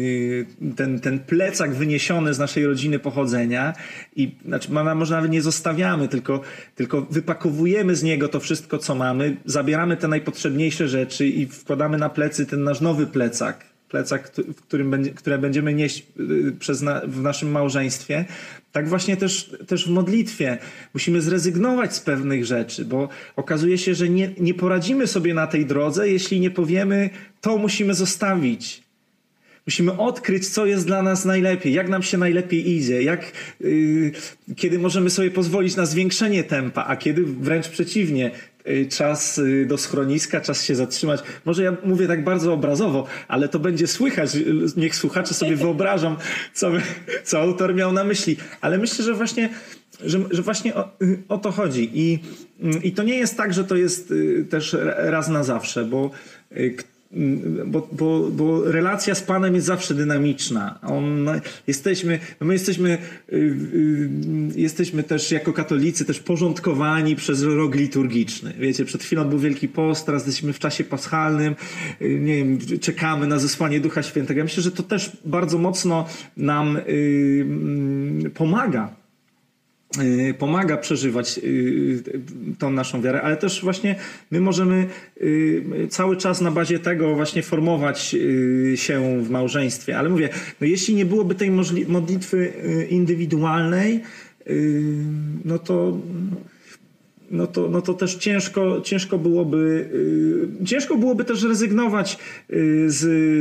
y, ten, ten plecak wyniesiony z naszej rodziny pochodzenia i znaczy może nawet nie zostawiamy, tylko, tylko wypakowujemy z niego to wszystko, co mamy, zabieramy te najpotrzebniejsze rzeczy i wkładamy na plecy ten nasz nowy plecak plecach, w którym będzie, które będziemy nieść y, przez na, w naszym małżeństwie, tak właśnie też, też w modlitwie. Musimy zrezygnować z pewnych rzeczy, bo okazuje się, że nie, nie poradzimy sobie na tej drodze, jeśli nie powiemy, to musimy zostawić. Musimy odkryć, co jest dla nas najlepiej, jak nam się najlepiej idzie, jak, yy, kiedy możemy sobie pozwolić na zwiększenie tempa, a kiedy wręcz przeciwnie, czas y, do schroniska, czas się zatrzymać. Może ja mówię tak bardzo obrazowo, ale to będzie słychać. Niech słuchacze sobie wyobrażą, co, co autor miał na myśli. Ale myślę, że właśnie, że, że właśnie o, y, o to chodzi. I, I to nie jest tak, że to jest też raz na zawsze, bo bo, bo, bo relacja z Panem jest zawsze dynamiczna. On, jesteśmy, my jesteśmy, y, y, jesteśmy też jako katolicy też porządkowani przez rok liturgiczny. Wiecie, przed chwilą był Wielki Post, teraz jesteśmy w czasie paschalnym, y, nie wiem, czekamy na zesłanie Ducha Świętego. Ja myślę, że to też bardzo mocno nam pomaga Y, pomaga przeżywać y, tą naszą wiarę, ale też właśnie my możemy y, cały czas na bazie tego właśnie formować się w małżeństwie. Ale mówię, no jeśli nie byłoby tej modlitwy indywidualnej, no to no to, no to też ciężko, ciężko byłoby yy, ciężko byłoby też rezygnować yy, z,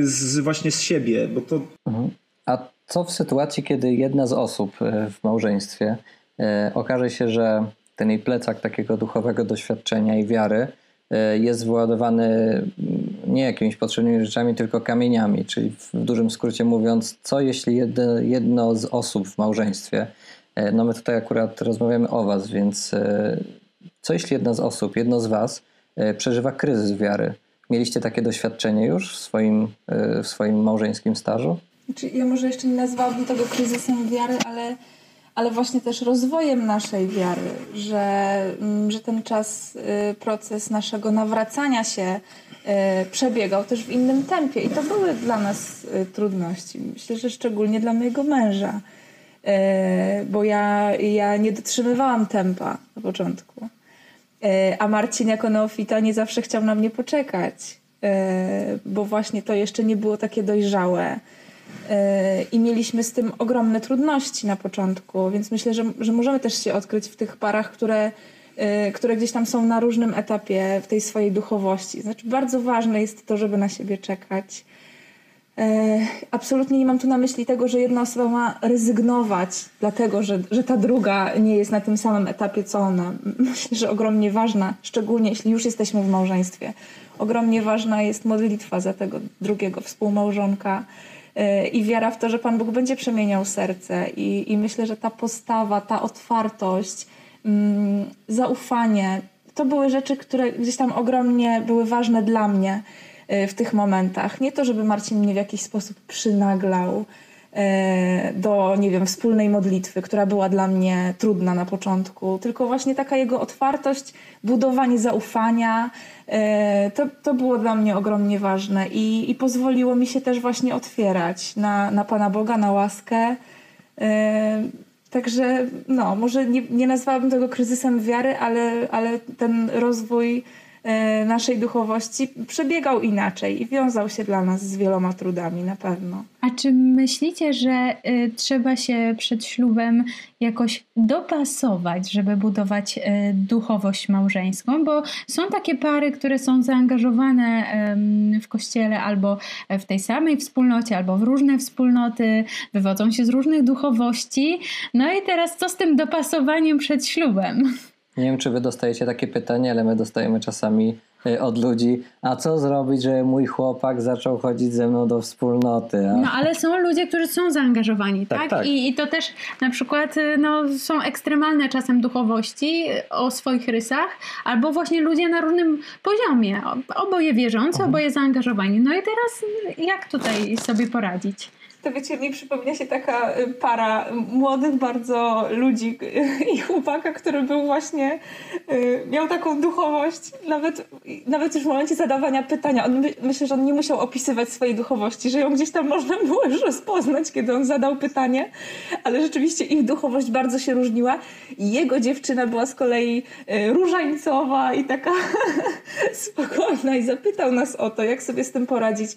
z właśnie z siebie, bo to... Mhm. A co w sytuacji, kiedy jedna z osób w małżeństwie okaże się, że ten jej plecak takiego duchowego doświadczenia i wiary e, jest wyładowany mm, nie jakimiś potrzebnymi rzeczami, tylko kamieniami, czyli w dużym skrócie mówiąc, co jeśli jedno, z osób w małżeństwie, no my tutaj akurat rozmawiamy o was, więc co jeśli jedna z osób, jedno z Was e, przeżywa kryzys wiary? Mieliście takie doświadczenie już w swoim, e, w swoim małżeńskim stażu? Znaczy, ja może jeszcze nie nazwałabym tego kryzysem wiary, ale, ale właśnie też rozwojem naszej wiary, że, mm, że ten czas, y, proces naszego nawracania się y, przebiegał też w innym tempie i to były dla nas y, trudności. Myślę, że szczególnie dla mojego męża, bo ja, ja nie dotrzymywałam tempa na początku. A Marcin jako neofita nie zawsze chciał na mnie poczekać, bo właśnie to jeszcze nie było takie dojrzałe. E, I mieliśmy z tym ogromne trudności na początku, więc myślę, że, że możemy też się odkryć w tych parach, które, które gdzieś tam są na różnym etapie w tej swojej duchowości. Znaczy, bardzo ważne jest to, żeby na siebie czekać E, absolutnie nie mam tu na myśli tego, że jedna osoba ma rezygnować, dlatego że, że ta druga nie jest na tym samym etapie co ona. Myślę, że ogromnie ważna, szczególnie jeśli już jesteśmy w małżeństwie, ogromnie ważna jest modlitwa za tego drugiego współmałżonka e, i wiara w to, że Pan Bóg będzie przemieniał serce. I, i myślę, że ta postawa, ta otwartość, mm, zaufanie to były rzeczy, które gdzieś tam ogromnie były ważne dla mnie. E, w tych momentach. Nie to, żeby Marcin mnie w jakiś sposób przynaglał do, nie wiem, wspólnej modlitwy, która była dla mnie trudna na początku, tylko właśnie taka jego otwartość, budowanie zaufania, e, to, to było dla mnie ogromnie ważne i, i pozwoliło mi się też właśnie otwierać na, na Pana Boga, na łaskę. Także no, może nie, nie nazwałabym tego kryzysem wiary, ale, ale ten rozwój E, naszej duchowości przebiegał inaczej i wiązał się dla nas z wieloma trudami na pewno. A czy myślicie, że y, trzeba się przed ślubem jakoś dopasować, żeby budować y, duchowość małżeńską? Bo są takie pary, które są zaangażowane w kościele albo w tej samej wspólnocie, albo w różne wspólnoty, wywodzą się z różnych duchowości. No i teraz co z tym dopasowaniem przed ślubem? Nie wiem, czy wy dostajecie takie pytanie, ale my dostajemy czasami y, od ludzi, a co zrobić, żeby mój chłopak zaczął chodzić ze mną do wspólnoty? A... No ale są ludzie, którzy są zaangażowani, tak? tak? tak. I, I, to też na przykład y, no, są ekstremalne czasem duchowości o swoich rysach, albo właśnie ludzie na różnym poziomie, oboje wierzący, mhm. oboje zaangażowani. No i teraz jak tutaj sobie poradzić? To wiecie, mi przypomina się taka y, para młodych bardzo ludzi i chłopaka, który był właśnie, y, miał taką duchowość, nawet, nawet już w momencie zadawania pytania, on, myślę, że on nie musiał opisywać swojej duchowości, że ją gdzieś tam można było już rozpoznać, kiedy on zadał pytanie, ale rzeczywiście ich duchowość bardzo się różniła jego dziewczyna była z kolei y, różańcowa i taka spokojna i zapytał nas o to, jak sobie z tym poradzić.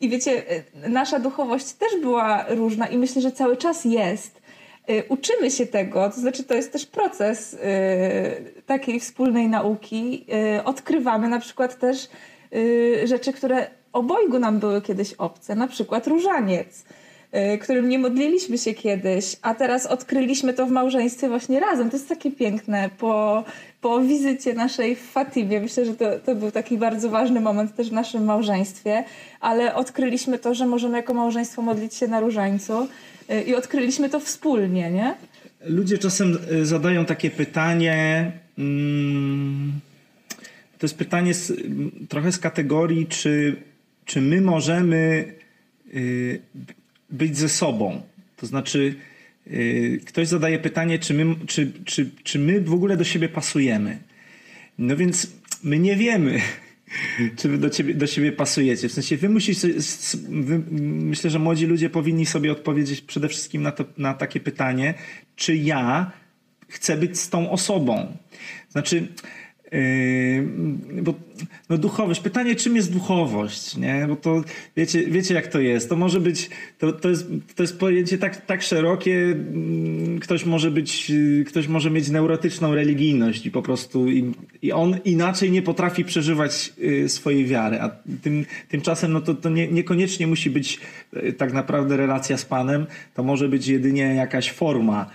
I wiecie, y, nasza duchowość też była różna i myślę, że cały czas jest. Y, uczymy się tego, to znaczy to jest też proces y, takiej wspólnej nauki. Odkrywamy na przykład też rzeczy, które obojgu nam były kiedyś obce, na przykład różaniec którym nie modliliśmy się kiedyś, a teraz odkryliśmy to w małżeństwie właśnie razem. To jest takie piękne. Po, po wizycie naszej w Fatimie, myślę, że to, to był taki bardzo ważny moment też w naszym małżeństwie, ale odkryliśmy to, że możemy jako małżeństwo modlić się na różańcu y, i odkryliśmy to wspólnie, nie? Ludzie czasem y, zadają takie pytanie. Mm, to jest pytanie z, trochę z kategorii, czy, czy my możemy y, być ze sobą. To znaczy, Y, ktoś zadaje pytanie, czy my, czy, czy, czy my w ogóle do siebie pasujemy. No więc my nie wiemy, czy wy do, ciebie, do siebie pasujecie. W sensie wy musicie, wy, myślę, że młodzi ludzie powinni sobie odpowiedzieć przede wszystkim na, to, na takie pytanie, czy ja chcę być z tą osobą. Znaczy, Yy, bo no duchowość, pytanie czym jest duchowość, nie? Bo to wiecie, wiecie jak to jest. To może być, to, to, jest, to jest pojęcie tak, tak szerokie, mm, ktoś może być, yy, ktoś może mieć neurotyczną religijność i po prostu i, i on inaczej nie potrafi przeżywać yy, swojej wiary, a tym, tymczasem no to, to nie, niekoniecznie musi być tak naprawdę relacja z Panem, to może być jedynie jakaś forma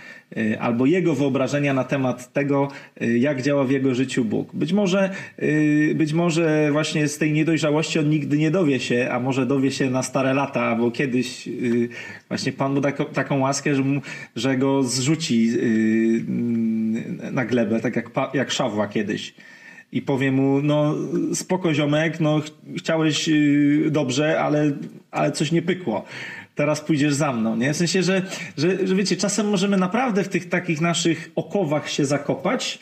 albo jego wyobrażenia na temat tego, y, jak działa w jego życiu Bóg. Być może, y, być może właśnie z tej niedojrzałości on nigdy nie dowie się, a może dowie się na stare lata, albo kiedyś właśnie Pan mu taką, taką łaskę, że, mu, że go zrzuci na glebę, tak jak, jak Szawła kiedyś i powie mu, no spoko ziomek, no chciałeś dobrze, ale, ale coś nie pykło teraz pójdziesz za mną, nie? W sensie, że, że, że wiecie, czasem możemy naprawdę w tych takich naszych okowach się zakopać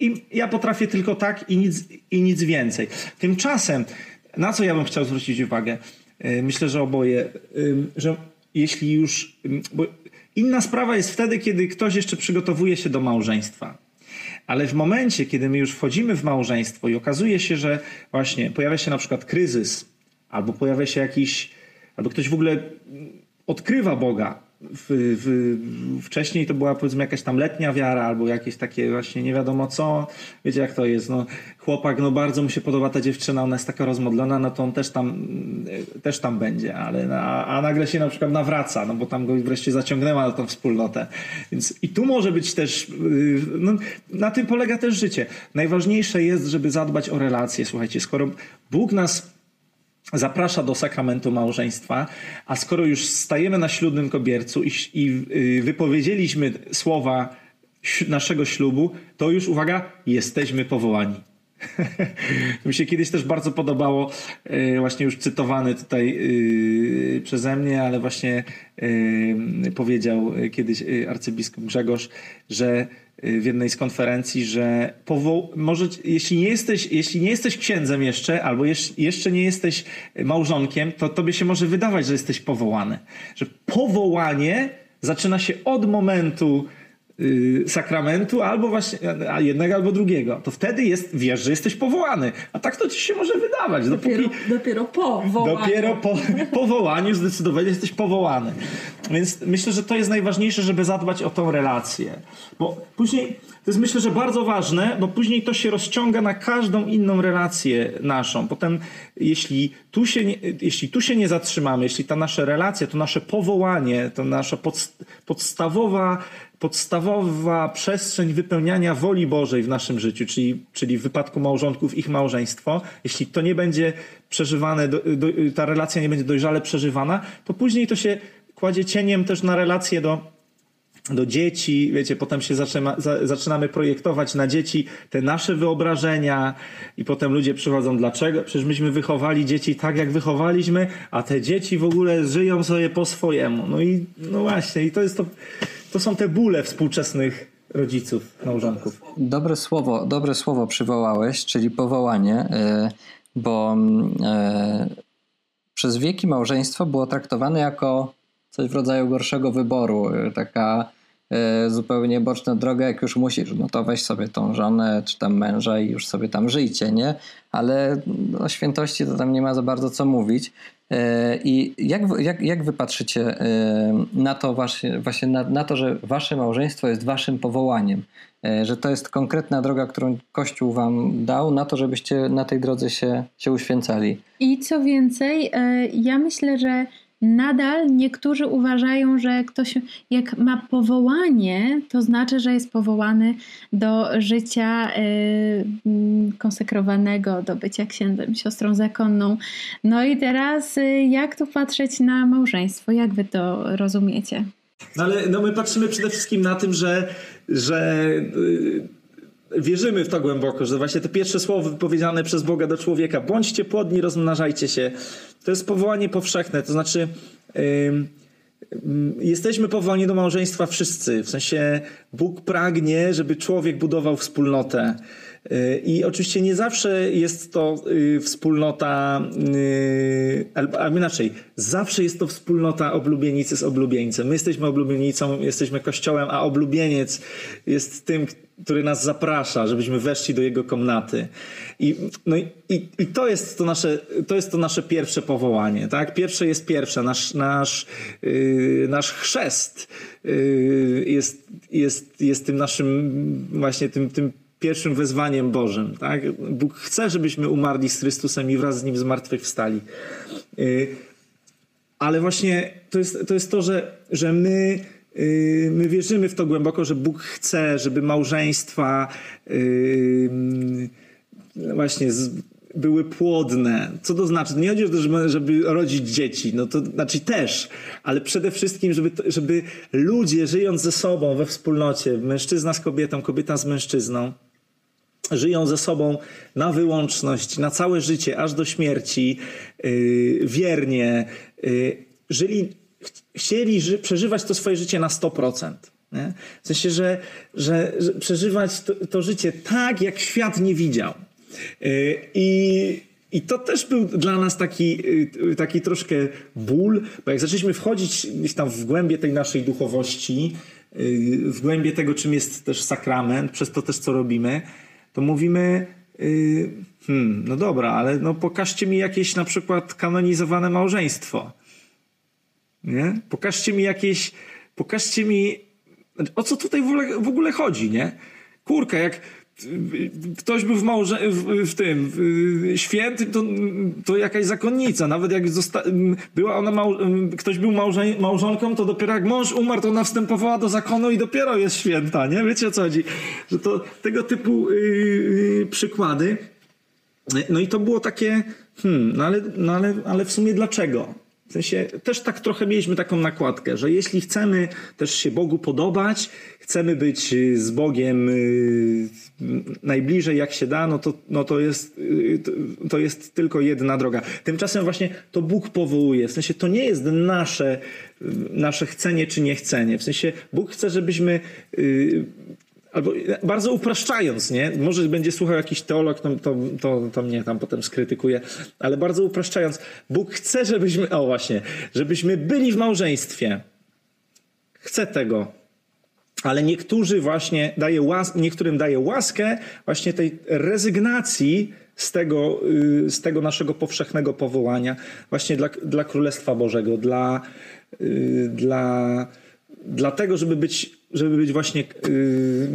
i ja potrafię tylko tak i nic, i nic więcej. Tymczasem, na co ja bym chciał zwrócić uwagę? E, myślę, że oboje, że jeśli już... Bo inna sprawa jest wtedy, kiedy ktoś jeszcze przygotowuje się do małżeństwa. Ale w momencie, kiedy my już wchodzimy w małżeństwo i okazuje się, że właśnie pojawia się na przykład kryzys, albo pojawia się jakiś, albo ktoś w ogóle odkrywa Boga. W, w, wcześniej to była powiedzmy jakaś tam letnia wiara albo jakieś takie właśnie nie wiadomo co. Wiecie jak to jest. No, chłopak, no bardzo mu się podoba ta dziewczyna, ona jest taka rozmodlona, no to on też tam, też tam będzie, ale a, a nagle się na przykład nawraca, no bo tam go wreszcie zaciągnęła na tą wspólnotę. Więc i tu może być też, y, no, na tym polega też życie. Najważniejsze jest, żeby zadbać o relacje. Słuchajcie, skoro Bóg nas zaprasza do sakramentu małżeństwa, a skoro już stajemy na ślubnym kobiercu i, i y, wypowiedzieliśmy słowa naszego ślubu, to już uwaga, jesteśmy powołani. mi się kiedyś też bardzo podobało, y, właśnie już cytowany tutaj y, przeze mnie, ale właśnie powiedział kiedyś arcybiskup Grzegorz, że w jednej z konferencji, że powo- może, jeśli, nie jesteś, jeśli nie jesteś księdzem jeszcze, albo jeszcze nie jesteś małżonkiem, to tobie się może wydawać, że jesteś powołany. Że powołanie zaczyna się od momentu Y, sakramentu, albo właśnie a jednego, albo drugiego. To wtedy jest, wiesz, że jesteś powołany. A tak to ci się może wydawać. Dopiero, dopóki, dopiero po wołaniu. Dopiero po powołaniu zdecydowanie jesteś powołany. Więc myślę, że to jest najważniejsze, żeby zadbać o tą relację. Bo później, to jest myślę, że bardzo ważne, bo później to się rozciąga na każdą inną relację naszą. Potem, jeśli tu się nie, jeśli tu się nie zatrzymamy, jeśli ta nasza relacja, to nasze powołanie, to nasza podstawowa podstawowa przestrzeń wypełniania woli Bożej w naszym życiu, czyli, czyli w wypadku małżonków ich małżeństwo, jeśli to nie będzie przeżywane, do, do, ta relacja nie będzie dojrzale przeżywana, to później to się kładzie cieniem też na relacje do, do dzieci, wiecie, potem się zaczyna, zaczynamy projektować na dzieci te nasze wyobrażenia i potem ludzie przychodzą, dlaczego? Przecież myśmy wychowali dzieci tak, jak wychowaliśmy, a te dzieci w ogóle żyją sobie po swojemu. No i no właśnie, i to jest to, to są te bóle współczesnych rodziców, małżonków. Dobre słowo, dobre słowo przywołałeś, czyli powołanie, e, bo e, przez wieki małżeństwo było traktowane jako coś w rodzaju gorszego wyboru, e, taka zupełnie boczna droga, jak już musisz, no to weź sobie tą żonę czy tam męża i już sobie tam żyjcie, nie? Ale o świętości to tam nie ma za bardzo co mówić. E, I jak, jak, jak wy patrzycie e, na to, właśnie, właśnie na, na to, że wasze małżeństwo jest waszym powołaniem? E, że to jest konkretna droga, którą Kościół wam dał na to, żebyście na tej drodze się, się uświęcali. I co więcej, ja myślę, że nadal niektórzy uważają, że ktoś jak ma powołanie, to znaczy, że jest powołany do życia y, konsekrowanego, do bycia księdzem, siostrą zakonną. No i teraz y, jak tu patrzeć na małżeństwo? Jak wy to rozumiecie? No ale no my patrzymy przede wszystkim na tym, że, że y, wierzymy w to głęboko, że właśnie te pierwsze słowo wypowiedziane przez Boga do człowieka, bądźcie płodni, rozmnażajcie się, to jest powołanie powszechne, to znaczy yy, jesteśmy powołani do małżeństwa wszyscy, w sensie Bóg pragnie, żeby człowiek budował wspólnotę. I oczywiście nie zawsze jest to wspólnota, albo inaczej, zawsze jest to wspólnota oblubienicy z oblubieńcem. My jesteśmy oblubienicą, jesteśmy kościołem, a oblubieniec jest tym, który nas zaprasza, żebyśmy weszli do jego komnaty. I, no i, i, to, jest to, nasze, to jest to nasze pierwsze powołanie. Tak? Pierwsze jest pierwsze. Nasz, nasz, yy, nasz chrzest yy, jest, jest, jest tym naszym właśnie tym, tym pierwszym wezwaniem Bożym. Tak? Bóg chce, żebyśmy umarli z Chrystusem i wraz z Nim zmartwychwstali. Yy, ale właśnie to jest to, jest to że, że my my wierzymy w to głęboko, że Bóg chce, żeby małżeństwa yy, właśnie były płodne. Co to znaczy? Nie chodzi o to, żeby rodzić dzieci, no to znaczy też, ale przede wszystkim, żeby, żeby ludzie żyjąc ze sobą we wspólnocie, mężczyzna z kobietą, kobieta z mężczyzną, żyją ze sobą na wyłączność, na całe życie, aż do śmierci, yy, wiernie, żyli chcieli ży- przeżywać to swoje życie na 100%. Nie? W sensie, że, że, że przeżywać to, to, życie tak, jak świat nie widział. Y, I, I to też był dla nas taki, y, taki troszkę ból, bo jak zaczęliśmy wchodzić gdzieś tam w głębie tej naszej duchowości, y, w głębie tego, czym jest też sakrament, przez to też, co robimy, to mówimy, hmm, no dobra, ale no pokażcie mi jakieś na przykład kanonizowane małżeństwo. Nie? Pokażcie mi jakieś, pokażcie mi, o co tutaj w ogóle, w ogóle chodzi, nie? Kurka, jak ktoś był w, małże, w, w tym w, święty, to, to jakaś zakonnica. Nawet jak była ona mał, ktoś był małże, małżonką, to dopiero jak mąż umarł, to ona wstępowała do zakonu i dopiero jest święta, nie? Wiecie o co chodzi? Że to tego typu yy, przykłady. No i to było takie, hmm, no ale, no ale, ale w sumie dlaczego? W sensie też tak trochę mieliśmy taką nakładkę, że jeśli chcemy też się Bogu podobać, chcemy być y, z Bogiem y, najbliżej jak się da, no to, no to, jest, y, to jest tylko jedna droga. Tymczasem właśnie to Bóg powołuje. W sensie to nie jest nasze, nasze chcenie czy niechcenie. W sensie Bóg chce, żebyśmy albo bardzo upraszczając, nie? Może będzie słuchał jakiś teolog, to, to, to, to mnie tam potem skrytykuje, ale bardzo upraszczając, Bóg chce, żebyśmy, o właśnie, żebyśmy byli w małżeństwie. Chce tego. Ale niektórzy właśnie daje łas, niektórym daje łaskę właśnie tej rezygnacji z tego, y, z tego naszego powszechnego powołania właśnie dla, dla Królestwa Bożego, dla, y, dla, dla tego, żeby być żeby być właśnie, y,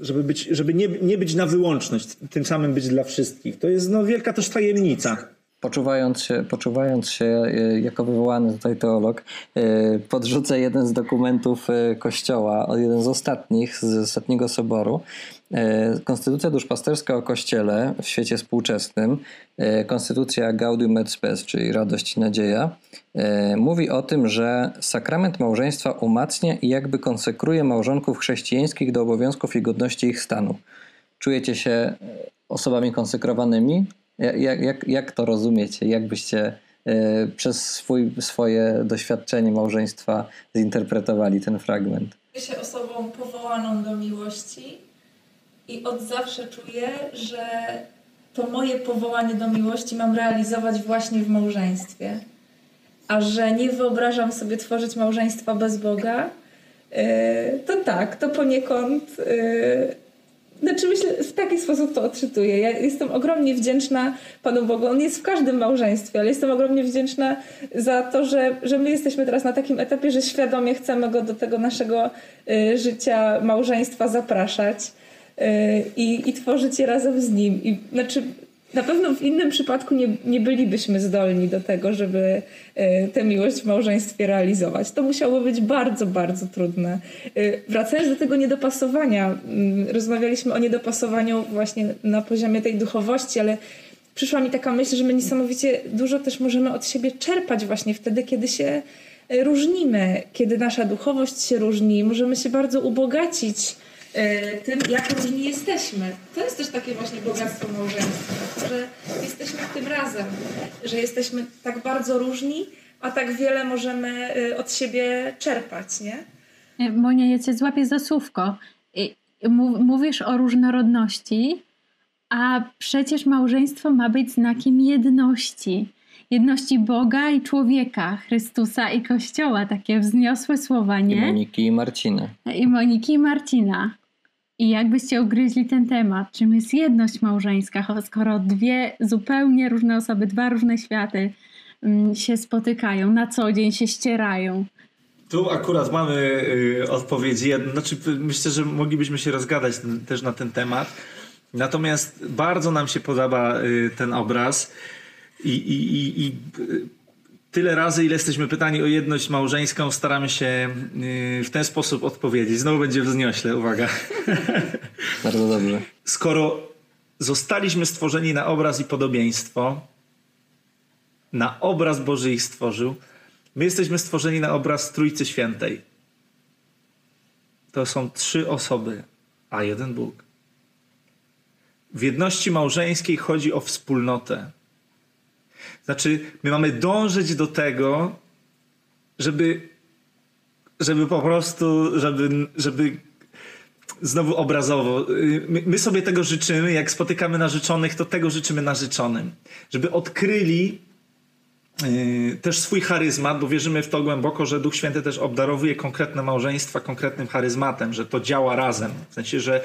żeby, być, żeby nie, nie być na wyłączność, tym samym być dla wszystkich. To jest no, wielka też tajemnica. Poczuwając się, poczuwając się y, jako wywołany tutaj teolog, y, podrzucę jeden z dokumentów Kościoła, jeden z ostatnich, z ostatniego soboru, konstytucja duszpasterska o Kościele w świecie współczesnym, e, Konstytucja Gaudium et Spes, czyli Radość i Nadzieja, e, mówi o tym, że sakrament małżeństwa umacnia i jakby konsekruje małżonków chrześcijańskich do obowiązków i godności ich stanu. Czujecie się osobami konsekrowanymi? Jak, jak, jak to rozumiecie? Jak byście przez swój, swoje doświadczenie małżeństwa zinterpretowali ten fragment? Czuję się osobą powołaną do miłości i od zawsze czuję, że to moje powołanie do miłości mam realizować właśnie w małżeństwie. A że nie wyobrażam sobie tworzyć małżeństwa bez Boga, e, to tak, to poniekąd. E, znaczy myślę, w taki sposób to odczytuję. Ja jestem ogromnie wdzięczna Panu Bogu. On jest w każdym małżeństwie, ale jestem ogromnie wdzięczna za to, że, że my jesteśmy teraz na takim etapie, że świadomie chcemy go do tego naszego e, życia, małżeństwa zapraszać. E, i, i tworzyć je razem z nim. I, znaczy, na pewno w innym przypadku nie, nie bylibyśmy zdolni do tego, żeby e, tę miłość w małżeństwie realizować. To musiało być bardzo, bardzo trudne. E, wracając do tego niedopasowania, mm, rozmawialiśmy o niedopasowaniu właśnie na poziomie tej duchowości, ale przyszła mi taka myśl, że my niesamowicie dużo też możemy od siebie czerpać właśnie wtedy, kiedy się różnimy, kiedy nasza duchowość się różni, możemy się bardzo ubogacić tym, jak różni jesteśmy. To jest też takie właśnie bogactwo małżeństwa, że jesteśmy w tym razem, że jesteśmy tak bardzo różni, a tak wiele możemy e, od siebie czerpać, nie? E, Monia, ja cię złapię za słówko. mówisz o różnorodności, a przecież małżeństwo ma być znakiem jedności. Jedności Boga i człowieka, Chrystusa i Kościoła. Takie wzniosłe słowa, nie? I Moniki i Marciny. I Moniki i Marcina. I jakbyście ugryźli ten temat, czym jest jedność małżeńska, skoro dwie zupełnie różne osoby, dwa różne światy mm, się spotykają, na co dzień się ścierają. Tu akurat mamy y, odpowiedzi. Znaczy, myślę, że moglibyśmy się rozgadać też na ten temat. Natomiast bardzo nam się podoba y, ten obraz i, i, i, i tyle razy, ile jesteśmy pytani o jedność małżeńską, staramy się y, w ten sposób odpowiedzieć. Znowu będzie wzniośle, uwaga. Bardzo dobrze. Skoro zostaliśmy stworzeni na obraz i podobieństwo, na obraz Boży ich stworzył, my jesteśmy stworzeni na obraz Trójcy Świętej. To są trzy osoby, a jeden Bóg. W jedności małżeńskiej chodzi o wspólnotę. Znaczy, my mamy dążyć do tego, żeby, żeby po prostu, żeby, żeby znowu obrazowo, my, my sobie tego życzymy, jak spotykamy narzeczonych, to tego życzymy narzeczonym. Żeby odkryli Yy, też swój charyzmat, bo wierzymy w to głęboko, że Duch Święty też obdarowuje konkretne małżeństwa konkretnym charyzmatem, że to działa razem. W sensie, że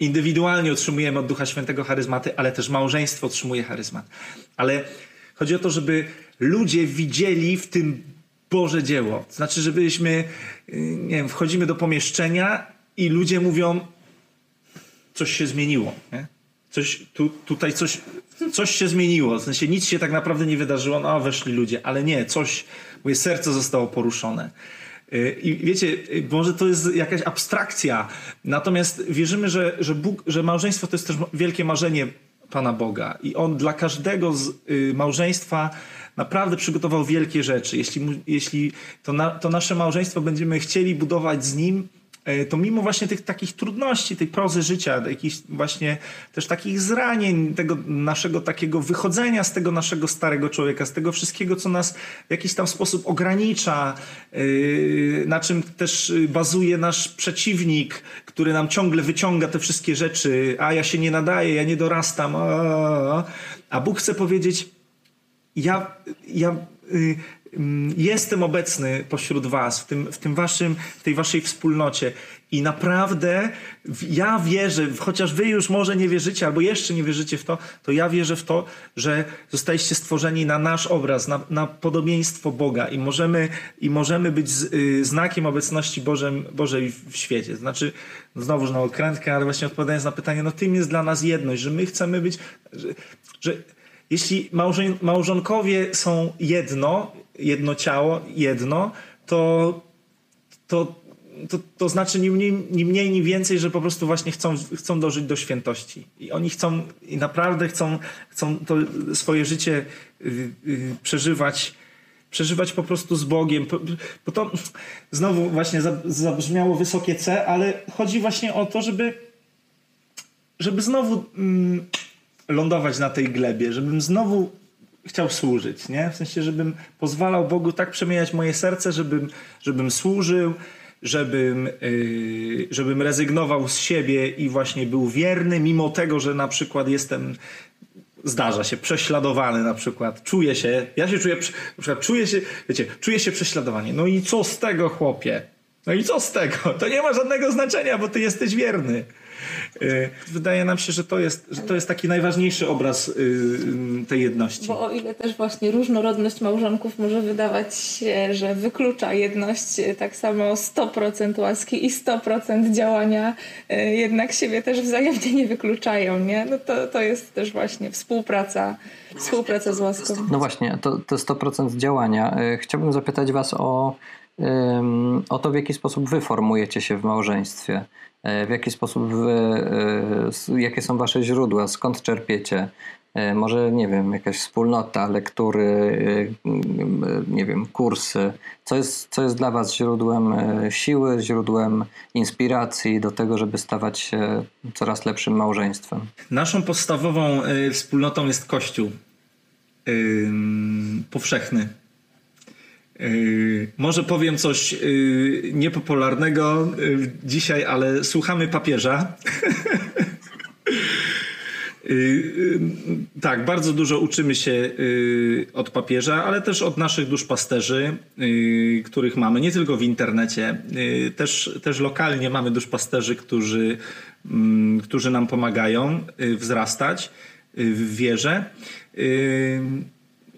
indywidualnie otrzymujemy od Ducha Świętego charyzmaty, ale też małżeństwo otrzymuje charyzmat. Ale chodzi o to, żeby ludzie widzieli w tym Boże dzieło. Znaczy, żebyśmy, nie wiem, wchodzimy do pomieszczenia i ludzie mówią, coś się zmieniło. Nie? Coś, tu, tutaj coś, coś się zmieniło. W sensie nic się tak naprawdę nie wydarzyło, no weszli ludzie, ale nie, coś, moje serce zostało poruszone. Y, I wiecie, y, może to jest jakaś abstrakcja, natomiast wierzymy, że, że, Bóg, że małżeństwo to jest też wielkie marzenie Pana Boga i On dla każdego z y, małżeństwa naprawdę przygotował wielkie rzeczy. Jeśli, jeśli to, na, to nasze małżeństwo będziemy chcieli budować z Nim, to mimo właśnie tych takich trudności, tej prozy życia, jakichś właśnie też takich zranień, tego naszego takiego wychodzenia z tego naszego starego człowieka, z tego wszystkiego, co nas w jakiś tam sposób ogranicza, e, na czym też bazuje nasz przeciwnik, który nam ciągle wyciąga te wszystkie rzeczy, a ja się nie nadaję, ja nie dorastam, a, a Bóg chce powiedzieć, ja, ja jestem obecny pośród was, w, tym, w, tym waszym, w tej waszej wspólnocie i naprawdę ja wierzę, chociaż wy już może nie wierzycie albo jeszcze nie wierzycie w to, to ja wierzę w to, że zostaliście stworzeni na nasz obraz, na, na podobieństwo Boga i możemy, i możemy być z, y, znakiem obecności Bożem, Bożej w świecie. Znaczy, no znowu na okrętkę, ale właśnie odpowiadając na pytanie, no tym jest dla nas jedność, że my chcemy być, że, że jeśli małżonkowie są jedno, jedno ciało, jedno, to, to, to, to znaczy ni mniej, ni mniej, ni więcej, że po prostu właśnie chcą, chcą dożyć do świętości. I oni chcą, i naprawdę chcą, chcą to swoje życie yy, yy, przeżywać przeżywać po prostu z Bogiem. Bo to znowu właśnie zabrzmiało wysokie C, ale chodzi właśnie o to, żeby, żeby znowu mm, lądować na tej glebie, żebym znowu chciał służyć, nie? W sensie, żebym pozwalał Bogu tak przemieniać moje serce, żebym, żebym służył, żebym, yy, żebym rezygnował z siebie i właśnie był wierny, mimo tego, że na przykład jestem, zdarza się, prześladowany na przykład, czuję się, ja się czuję, na przykład czuję się, wiecie, czuję się prześladowany. No i co z tego, chłopie? No i co z tego? To nie ma żadnego znaczenia, bo ty jesteś wierny. Y, wydaje nam się, że to jest, że to jest taki najważniejszy obraz y, y, tej jedności. Bo o ile też właśnie różnorodność małżonków może wydawać się, że wyklucza jedność, tak samo 100% łaski i 100% działania jednak siebie też wzajemnie nie wykluczają, nie? No to, to jest też właśnie współpraca, współpraca z łaską. No właśnie, to, to 100% działania. Chciałbym zapytać Was o, o to, w jaki sposób Wy formujecie się w małżeństwie. E, w jaki sposób wy, e, jakie są wasze źródła, skąd czerpiecie? E, może, nie wiem, jakaś wspólnota, lektury, nie wiem, kursy. Co jest, co jest dla was źródłem siły, źródłem inspiracji do tego, żeby stawać się coraz lepszym małżeństwem? Naszą podstawową wspólnotą jest Kościół powszechny Yy, może powiem coś yy, niepopularnego yy, dzisiaj, ale słuchamy papieża. Tak, bardzo dużo uczymy się od papieża, ale też od naszych duszpasterzy, których mamy nie tylko w internecie, też, też lokalnie mamy duszpasterzy, którzy, mm, którzy nam pomagają wzrastać w wierze.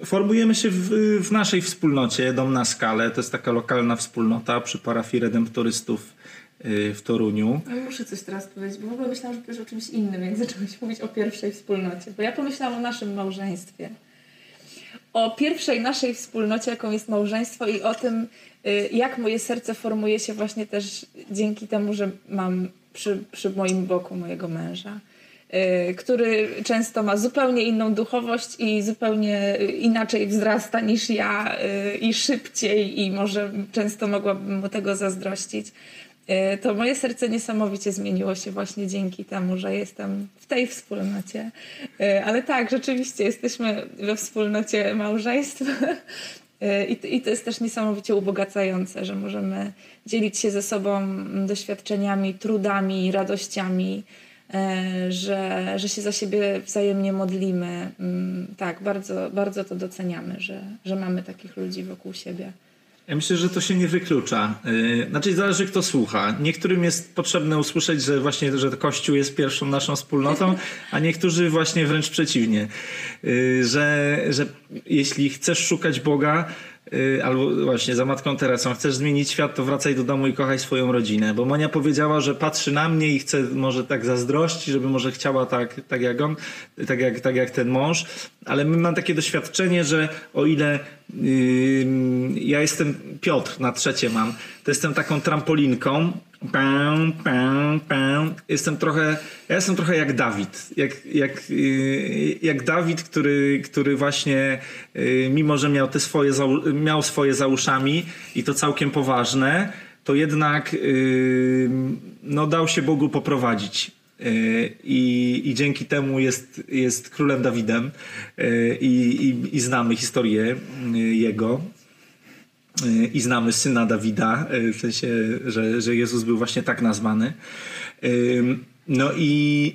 Formujemy się w, w naszej wspólnocie, Dom na Skalę. To jest taka lokalna wspólnota przy parafii redemptorystów yy, w Toruniu. No muszę coś teraz powiedzieć, bo w ogóle myślałam, że powiesz o czymś innym, jak zacząłeś mówić o pierwszej wspólnocie. Bo ja pomyślałam o naszym małżeństwie. O pierwszej naszej wspólnocie, jaką jest małżeństwo i o tym, y, jak moje serce formuje się właśnie też dzięki temu, że mam przy, przy moim boku mojego męża y, który często ma zupełnie inną duchowość i zupełnie inaczej wzrasta niż ja y, i szybciej i może często mogłabym mu tego zazdrościć. Y, To moje serce niesamowicie zmieniło się właśnie dzięki temu, że jestem w tej wspólnocie. Y, Ale tak, rzeczywiście jesteśmy we wspólnocie małżeństw. Y, I to, jest też niesamowicie ubogacające, że możemy dzielić się ze sobą doświadczeniami, trudami, radościami, y, że, że się za siebie wzajemnie modlimy. Mm, Tak, bardzo, bardzo to doceniamy, że, że mamy takich ludzi wokół siebie. Ja myślę, że to się nie wyklucza. Yy, Znaczy zależy kto słucha. Niektórym jest potrzebne usłyszeć, że właśnie, że Kościół jest pierwszą naszą wspólnotą, a niektórzy właśnie wręcz przeciwnie. Yy, Że, że jeśli chcesz szukać Boga, albo właśnie za Matką Teresą, chcesz zmienić świat, to wracaj do domu i kochaj swoją rodzinę. Bo Monia powiedziała, że patrzy na mnie i chce może tak zazdrości, żeby może chciała tak, tak jak on, tak jak, tak jak ten mąż. Ale my mam takie doświadczenie, że o ile ja jestem Piotr, na trzecie mam. To jestem taką trampolinką. Pę, pę, pę. Jestem trochę, ja jestem trochę jak Dawid. Jak, jak, yy, jak Dawid, który, który właśnie, yy, mimo że miał, te swoje, miał swoje za uszami i to całkiem poważne, to jednak no, dał się Bogu poprowadzić. I, I dzięki temu jest, jest królem Dawidem yy, i, i, i znamy historię yy, jego. Yy, I znamy syna Dawida, w sensie, że, że Jezus był właśnie tak nazwany. No i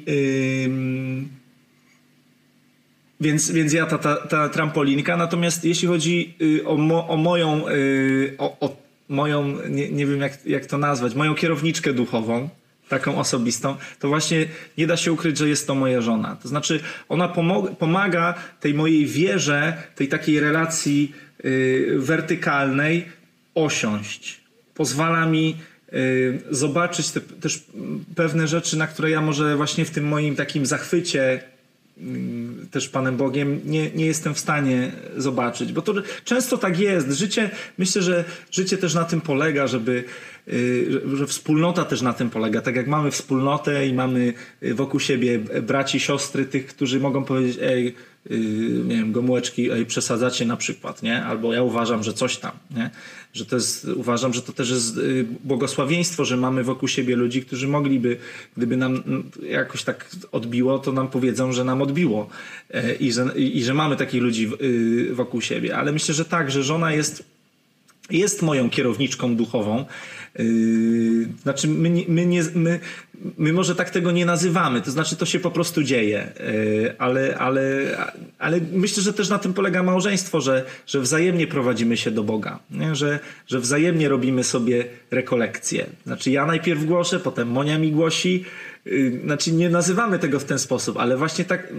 więc, więc ja ta, ta, ta trampolinka. Natomiast jeśli chodzi yy, o, mo, o moją, yy, o, o moją nie, nie wiem jak, jak to nazwać, moją kierowniczkę duchową, taką osobistą, to właśnie nie da się ukryć, że jest to moja żona. To znaczy, ona pomaga tej mojej wierze, tej takiej relacji yy, wertykalnej osiąść. Pozwala mi yy, zobaczyć te, też pewne rzeczy, na które ja może właśnie w tym moim takim zachwycie też Panem Bogiem nie, nie jestem w stanie zobaczyć, bo to często tak jest. Życie, myślę, że życie też na tym polega, żeby y, że, że wspólnota też na tym polega. Tak jak mamy wspólnotę i mamy y, wokół siebie braci, siostry, tych, którzy mogą powiedzieć, ej, y, nie wiem, gomułeczki, ej, przesadzacie na przykład, nie? Albo ja uważam, że coś tam, nie? Że to jest, uważam, że to też jest y, błogosławieństwo, że mamy wokół siebie ludzi, którzy mogliby, gdyby nam mm, jakoś tak odbiło, to nam powiedzą, że nam odbiło E, i że, i, że mamy takich ludzi y, wokół siebie. Ale myślę, że tak, że żona jest jest moją kierowniczką duchową. Yy, znaczy, my, my, nie, my, my może tak tego nie nazywamy, to znaczy, to się po prostu dzieje, yy, ale, ale, ale myślę, że też na tym polega małżeństwo, że, że wzajemnie prowadzimy się do Boga, nie? Że, że wzajemnie robimy sobie rekolekcje. Znaczy, ja najpierw głoszę, potem Monia mi głosi. Yy, Znaczy, nie nazywamy tego w ten sposób, ale właśnie tak.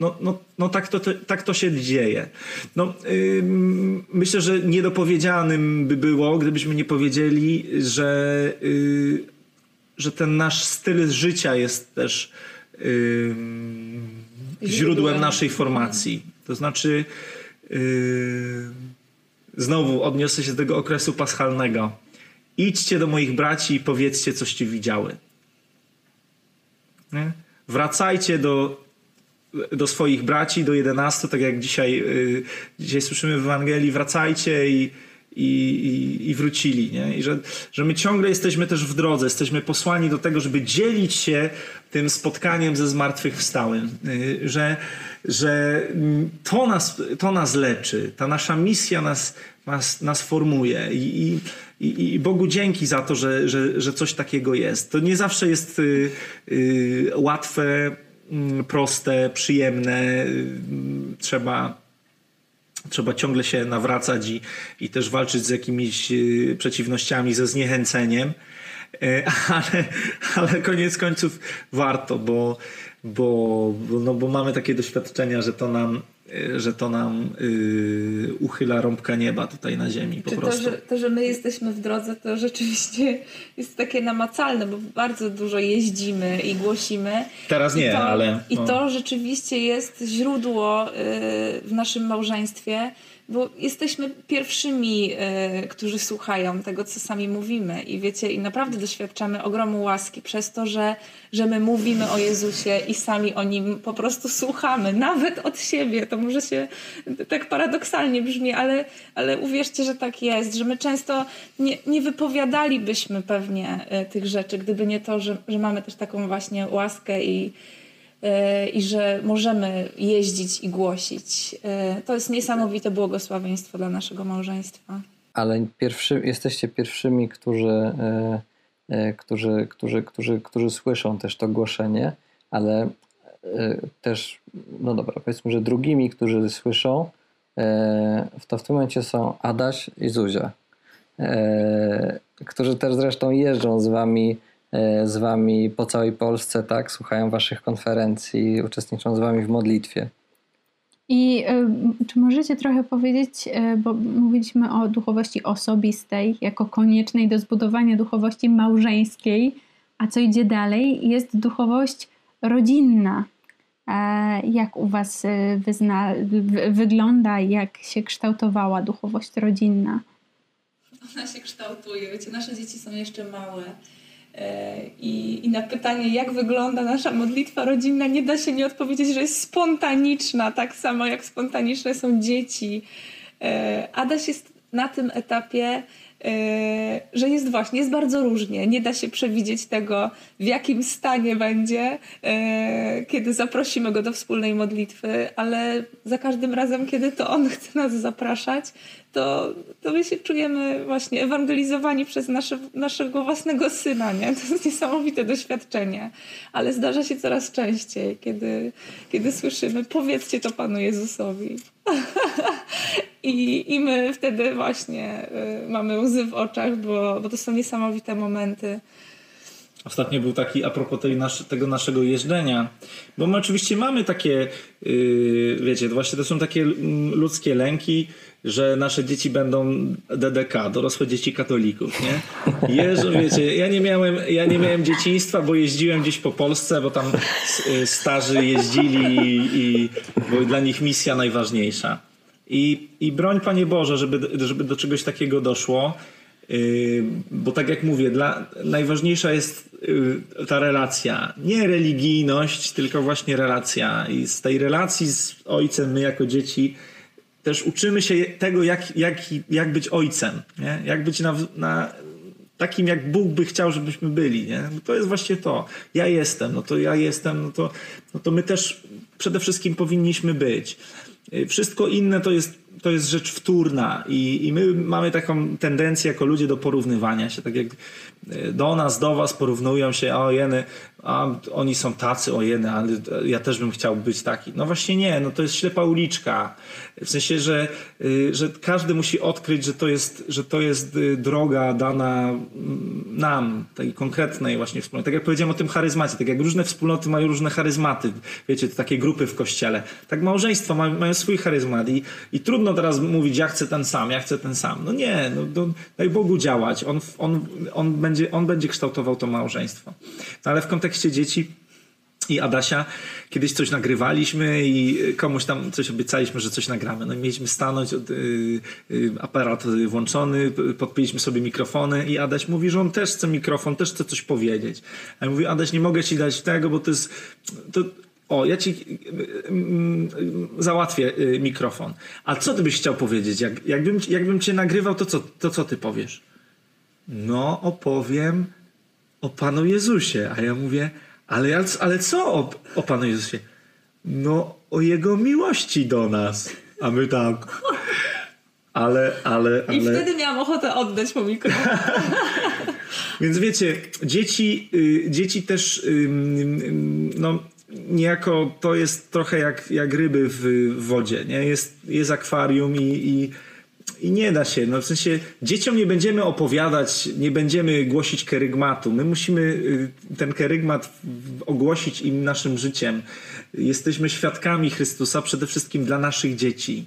No, no, no tak, to, tak to się dzieje. No, ym, myślę, że niedopowiedzianym by było, gdybyśmy nie powiedzieli, że, y, że ten nasz styl życia jest też źródłem Źródłem. naszej formacji. To znaczy, y, znowu odniosę się do tego okresu paschalnego. Idźcie do moich braci i powiedzcie, coście widziały. Nie? Wracajcie do, do swoich braci, do 11, tak jak dzisiaj, y, dzisiaj słyszymy w Ewangelii, wracajcie i, i, i, wrócili. Nie? I że, że my ciągle jesteśmy też w drodze, jesteśmy posłani do tego, żeby dzielić się tym spotkaniem ze zmartwychwstałym. Y, że, że to nas, to nas leczy, ta nasza misja nas, nas, nas formuje. I, i, I Bogu dzięki za to, że, że, że coś takiego jest. To nie zawsze jest y, łatwe, proste, przyjemne. Y, trzeba trzeba ciągle się nawracać i, i też walczyć z jakimiś y, przeciwnościami, ze zniechęceniem, y, ale, ale koniec końców warto, bo, bo, no bo mamy takie doświadczenia, że to nam, że to nam yy, uchyla rąbka nieba tutaj na ziemi po Czy prostu. To że, to, że my jesteśmy w drodze, to rzeczywiście jest takie namacalne, bo bardzo dużo jeździmy i głosimy. Teraz nie, I to, ale... I no. to rzeczywiście jest źródło y, w naszym małżeństwie, bo jesteśmy pierwszymi, y, którzy słuchają tego, co sami mówimy. I wiecie, i naprawdę doświadczamy ogromu łaski przez to, że, że my mówimy o Jezusie i sami o Nim po prostu słuchamy, nawet od siebie. To może się tak paradoksalnie brzmi, ale, ale uwierzcie, że tak jest, że my często nie, nie wypowiadalibyśmy pewnie y, tych rzeczy, gdyby nie to, że, że mamy też taką właśnie łaskę i, i że możemy jeździć i głosić. Y, To jest niesamowite błogosławieństwo dla naszego małżeństwa. Ale pierwszy, jesteście pierwszymi, którzy, e, e, którzy, którzy, którzy, którzy słyszą też to głoszenie, ale e, też, no dobra, powiedzmy, że drugimi, którzy słyszą, e, to w tym momencie są Adaś i Zuzia, e, którzy też zresztą jeżdżą z wami, e, z wami po całej Polsce, tak? Słuchają waszych konferencji, uczestniczą z wami w modlitwie. I y, czy możecie trochę powiedzieć, y, bo mówiliśmy o duchowości osobistej jako koniecznej do zbudowania duchowości małżeńskiej, a co idzie dalej, jest duchowość rodzinna. E, Jak u Was wyzna, wy- wygląda, jak się kształtowała duchowość rodzinna? Ona się kształtuje. Wiecie, nasze dzieci są jeszcze małe. I, I na pytanie, jak wygląda nasza modlitwa rodzinna, nie da się nie odpowiedzieć, że jest spontaniczna, tak samo jak spontaniczne są dzieci. E, Adaś jest na tym etapie, że jest właśnie, jest bardzo różnie. Nie da się przewidzieć tego, w jakim stanie będzie, e, kiedy zaprosimy go do wspólnej modlitwy, ale za każdym razem, kiedy to on chce nas zapraszać, to, to my się czujemy właśnie ewangelizowani przez nasze, naszego własnego syna, nie? To jest niesamowite doświadczenie, ale zdarza się coraz częściej, kiedy, kiedy słyszymy, powiedzcie to Panu Jezusowi. I, I my wtedy właśnie y, mamy łzy w oczach, bo, bo to są niesamowite momenty. Ostatnio był taki a propos tej tego naszego jeżdżenia, bo my oczywiście mamy takie, yy, wiecie, to właśnie to są takie ludzkie lęki, że nasze dzieci będą DDK, dorosłe dzieci katolików, nie? Jeżdżą, wiecie, ja nie miałem, ja nie miałem dzieciństwa, bo jeździłem gdzieś po Polsce, bo tam y, starzy jeździli i, i bo dla nich misja najważniejsza. I, I broń Panie Boże, żeby, żeby do czegoś takiego doszło. Yy, bo tak jak mówię, dla, najważniejsza jest yy, ta relacja. Nie religijność, tylko właśnie relacja. I z tej relacji z ojcem, my jako dzieci, też uczymy się tego, jak, jak, jak być ojcem. Nie? Jak być na, na takim, jak Bóg by chciał, żebyśmy byli. Nie? To jest właśnie to. Ja jestem, no to ja jestem, no to, no to my też przede wszystkim powinniśmy być. Yy, Wszystko inne to jest, to jest rzecz wtórna i, i my mamy taką tendencję jako ludzie do porównywania się, tak jak yy, do nas, do was porównują się, a jeny, a oni są tacy, o jeny, ale ja też bym chciał być taki. No właśnie nie, no to jest ślepa uliczka. W sensie, że, yy, że każdy musi odkryć, że to jest, że to jest yy, droga dana mm, nam, tej konkretnej właśnie wspólnoty. Tak jak powiedziałem o tym charyzmacie, tak jak różne wspólnoty mają różne charyzmaty, wiecie, takie grupy w kościele, tak małżeństwa mają, mają swój charyzmat i, i trudno teraz mówić, ja chcę ten sam, ja chcę ten sam. No nie, no, no, daj Bogu działać, on, on, on, będzie, on będzie kształtował to małżeństwo. No, ale w kontekście dzieci i Adasia kiedyś coś nagrywaliśmy i komuś tam coś obiecaliśmy, że coś nagramy. No i mieliśmy stanąć, od, y, y, aparat włączony, p- podpięliśmy sobie mikrofony i Adaś mówi, że on też chce mikrofon, też chce coś powiedzieć. A ja mówię, Adaś, nie mogę ci dać tego, bo to jest... To, o, ja ci mm, załatwię y, mikrofon. A co ty byś chciał powiedzieć? Jak, jakbym, jakbym cię nagrywał, to co, to co ty powiesz? No, opowiem o Panu Jezusie. A ja mówię, ale, ale co o, o Panu Jezusie? No, o Jego miłości do nas. A my tak... Ale, ale, ale... I wtedy miałam ochotę oddać po mikrofon. Więc wiecie, dzieci, y, dzieci też no, niejako to jest trochę jak, jak ryby w wodzie. Nie? Jest, jest akwarium i, i, i nie da się. No, w sensie dzieciom nie będziemy opowiadać, nie będziemy głosić kerygmatu. My musimy y, ten kerygmat ogłosić im naszym życiem. Jesteśmy świadkami Chrystusa przede wszystkim dla naszych dzieci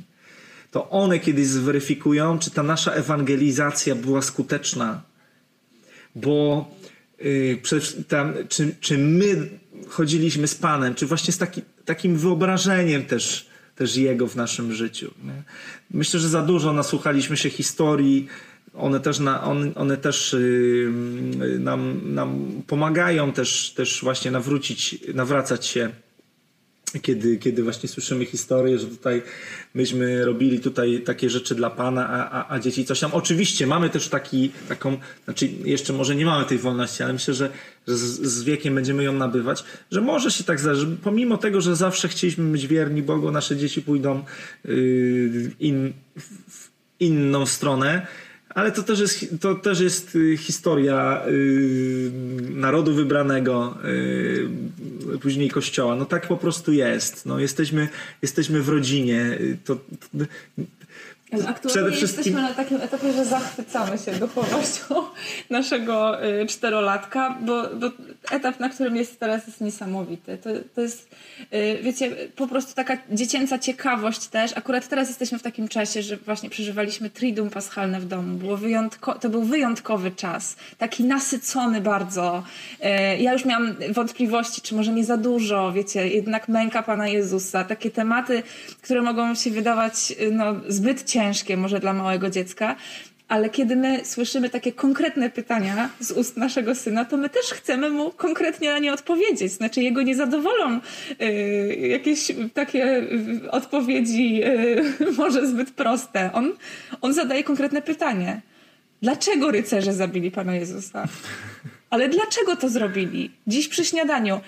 to one kiedyś zweryfikują, czy ta nasza ewangelizacja była skuteczna. Bo yy, tam, czy, czy my chodziliśmy z Panem, czy właśnie z taki, takim wyobrażeniem też, też Jego w naszym życiu. Nie? Myślę, że za dużo nasłuchaliśmy się historii. One też, na, on, one też yy, nam, nam pomagają też, też właśnie nawrócić, nawracać się kiedy, kiedy właśnie słyszymy historię, że tutaj myśmy robili tutaj takie rzeczy dla Pana, a, a, a dzieci coś tam. Oczywiście mamy też taki, taką, znaczy jeszcze może nie mamy tej wolności, ale myślę, że, że z, z, wiekiem będziemy ją nabywać, że może się tak zdarzyć, pomimo tego, że zawsze chcieliśmy być wierni Bogu, nasze dzieci pójdą yy, in, w inną stronę, ale to też jest, to też jest y, historia y, narodu wybranego, y, później kościoła. No tak po prostu jest. No, jesteśmy, jesteśmy w rodzinie. To, to aktualnie wszystkim... jesteśmy na takim etapie, że zachwycamy się duchowością naszego y, czterolatka, bo, bo etap, na którym jest teraz jest niesamowity. To, to jest, y, wiecie, po prostu taka dziecięca ciekawość też. Akurat teraz jesteśmy w takim czasie, że właśnie przeżywaliśmy Triduum Paschalne w domu. Było wyjątko, to był wyjątkowy czas, taki nasycony bardzo. Y, ja już miałam wątpliwości, czy może nie za dużo, wiecie, jednak męka Pana Jezusa. Takie tematy, które mogą się wydawać no, zbyt ciekawe ciężkie może dla małego dziecka, ale kiedy my słyszymy takie konkretne pytania z ust naszego syna, to my też chcemy mu konkretnie na nie odpowiedzieć. Znaczy, jego nie zadowolą y, jakieś takie odpowiedzi, y, może zbyt proste. On, on zadaje konkretne pytanie. Dlaczego rycerze zabili Pana Jezusa? Ale dlaczego to zrobili? Dziś przy śniadaniu.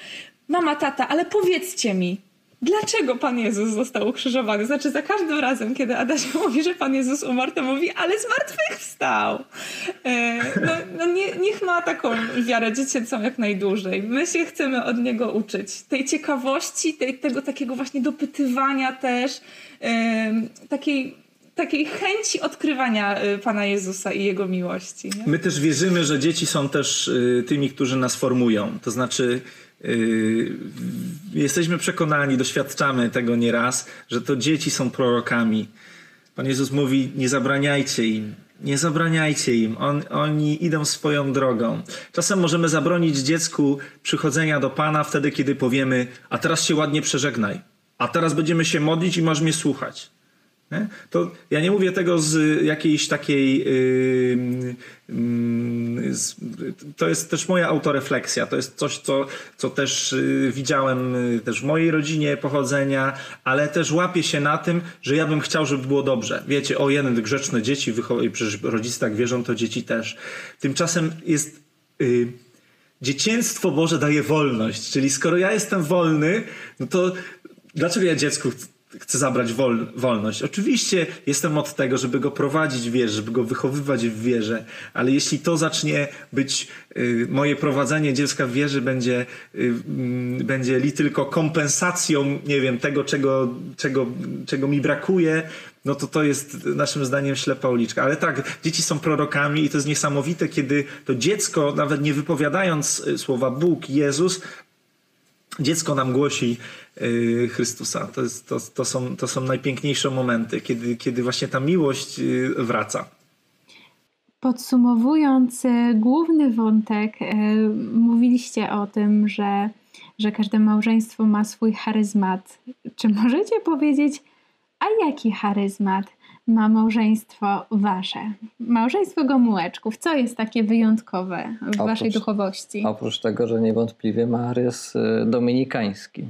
Mama, tata, ale powiedzcie mi, dlaczego Pan Jezus został ukrzyżowany. Znaczy za każdym razem, kiedy Adaś mówi, że Pan Jezus umarł, to mówi, ale zmartwychwstał. E, no, no nie, niech ma taką wiarę dziecięcą jak najdłużej. My się chcemy od niego uczyć. Tej ciekawości, tej, tego takiego właśnie dopytywania też, e, takiej takiej chęci odkrywania e, Pana Jezusa i Jego miłości. Nie? My też wierzymy, że dzieci są też tymi, którzy nas formują. To znaczy jesteśmy przekonani, doświadczamy tego nieraz, że to dzieci są prorokami. Pan Jezus mówi: Nie zabraniajcie im, nie zabraniajcie im, On, oni idą swoją drogą. Czasem możemy zabronić dziecku przychodzenia do Pana wtedy, kiedy powiemy: A teraz się ładnie przeżegnaj, a teraz będziemy się modlić i masz mnie słuchać. Nie? To ja nie mówię tego z jakiejś takiej. Yy, yy, z, to jest też moja autorefleksja. To jest coś, co, co też yy, widziałem y, też w mojej rodzinie pochodzenia, ale też łapię się na tym, że ja bym chciał, żeby było dobrze. Wiecie, o jeden grzeczne dzieci wychowuje, przecież rodzice tak wierzą, to dzieci też. Tymczasem jest. Y, dzieciństwo Boże daje wolność, czyli skoro ja jestem wolny, no to dlaczego ja dziecku chcę zabrać wol, wolność. Oczywiście jestem od tego, żeby go prowadzić w wierze, żeby go wychowywać w wierze, ale jeśli to zacznie być, y, moje prowadzenie dziecka w wierze będzie, y, y, będzie li tylko kompensacją, nie wiem, tego, czego, czego, czego mi brakuje, no to to jest naszym zdaniem ślepa uliczka. Ale tak, dzieci są prorokami i to jest niesamowite, kiedy to dziecko, nawet nie wypowiadając y, słowa Bóg, Jezus, dziecko nam głosi yy, Chrystusa. To, jest, to, to, są, to są najpiękniejsze momenty, kiedy, kiedy właśnie ta miłość yy, wraca. Podsumowując yy, główny wątek, mówiliście o tym, że, że każde małżeństwo ma swój charyzmat. Czy możecie powiedzieć, a jaki charyzmat ma małżeństwo wasze? Małżeństwo Gomułeczków. Co jest takie wyjątkowe w Oprócz- waszej duchowości? Oprócz tego, że niewątpliwie ma rys y, dominikański.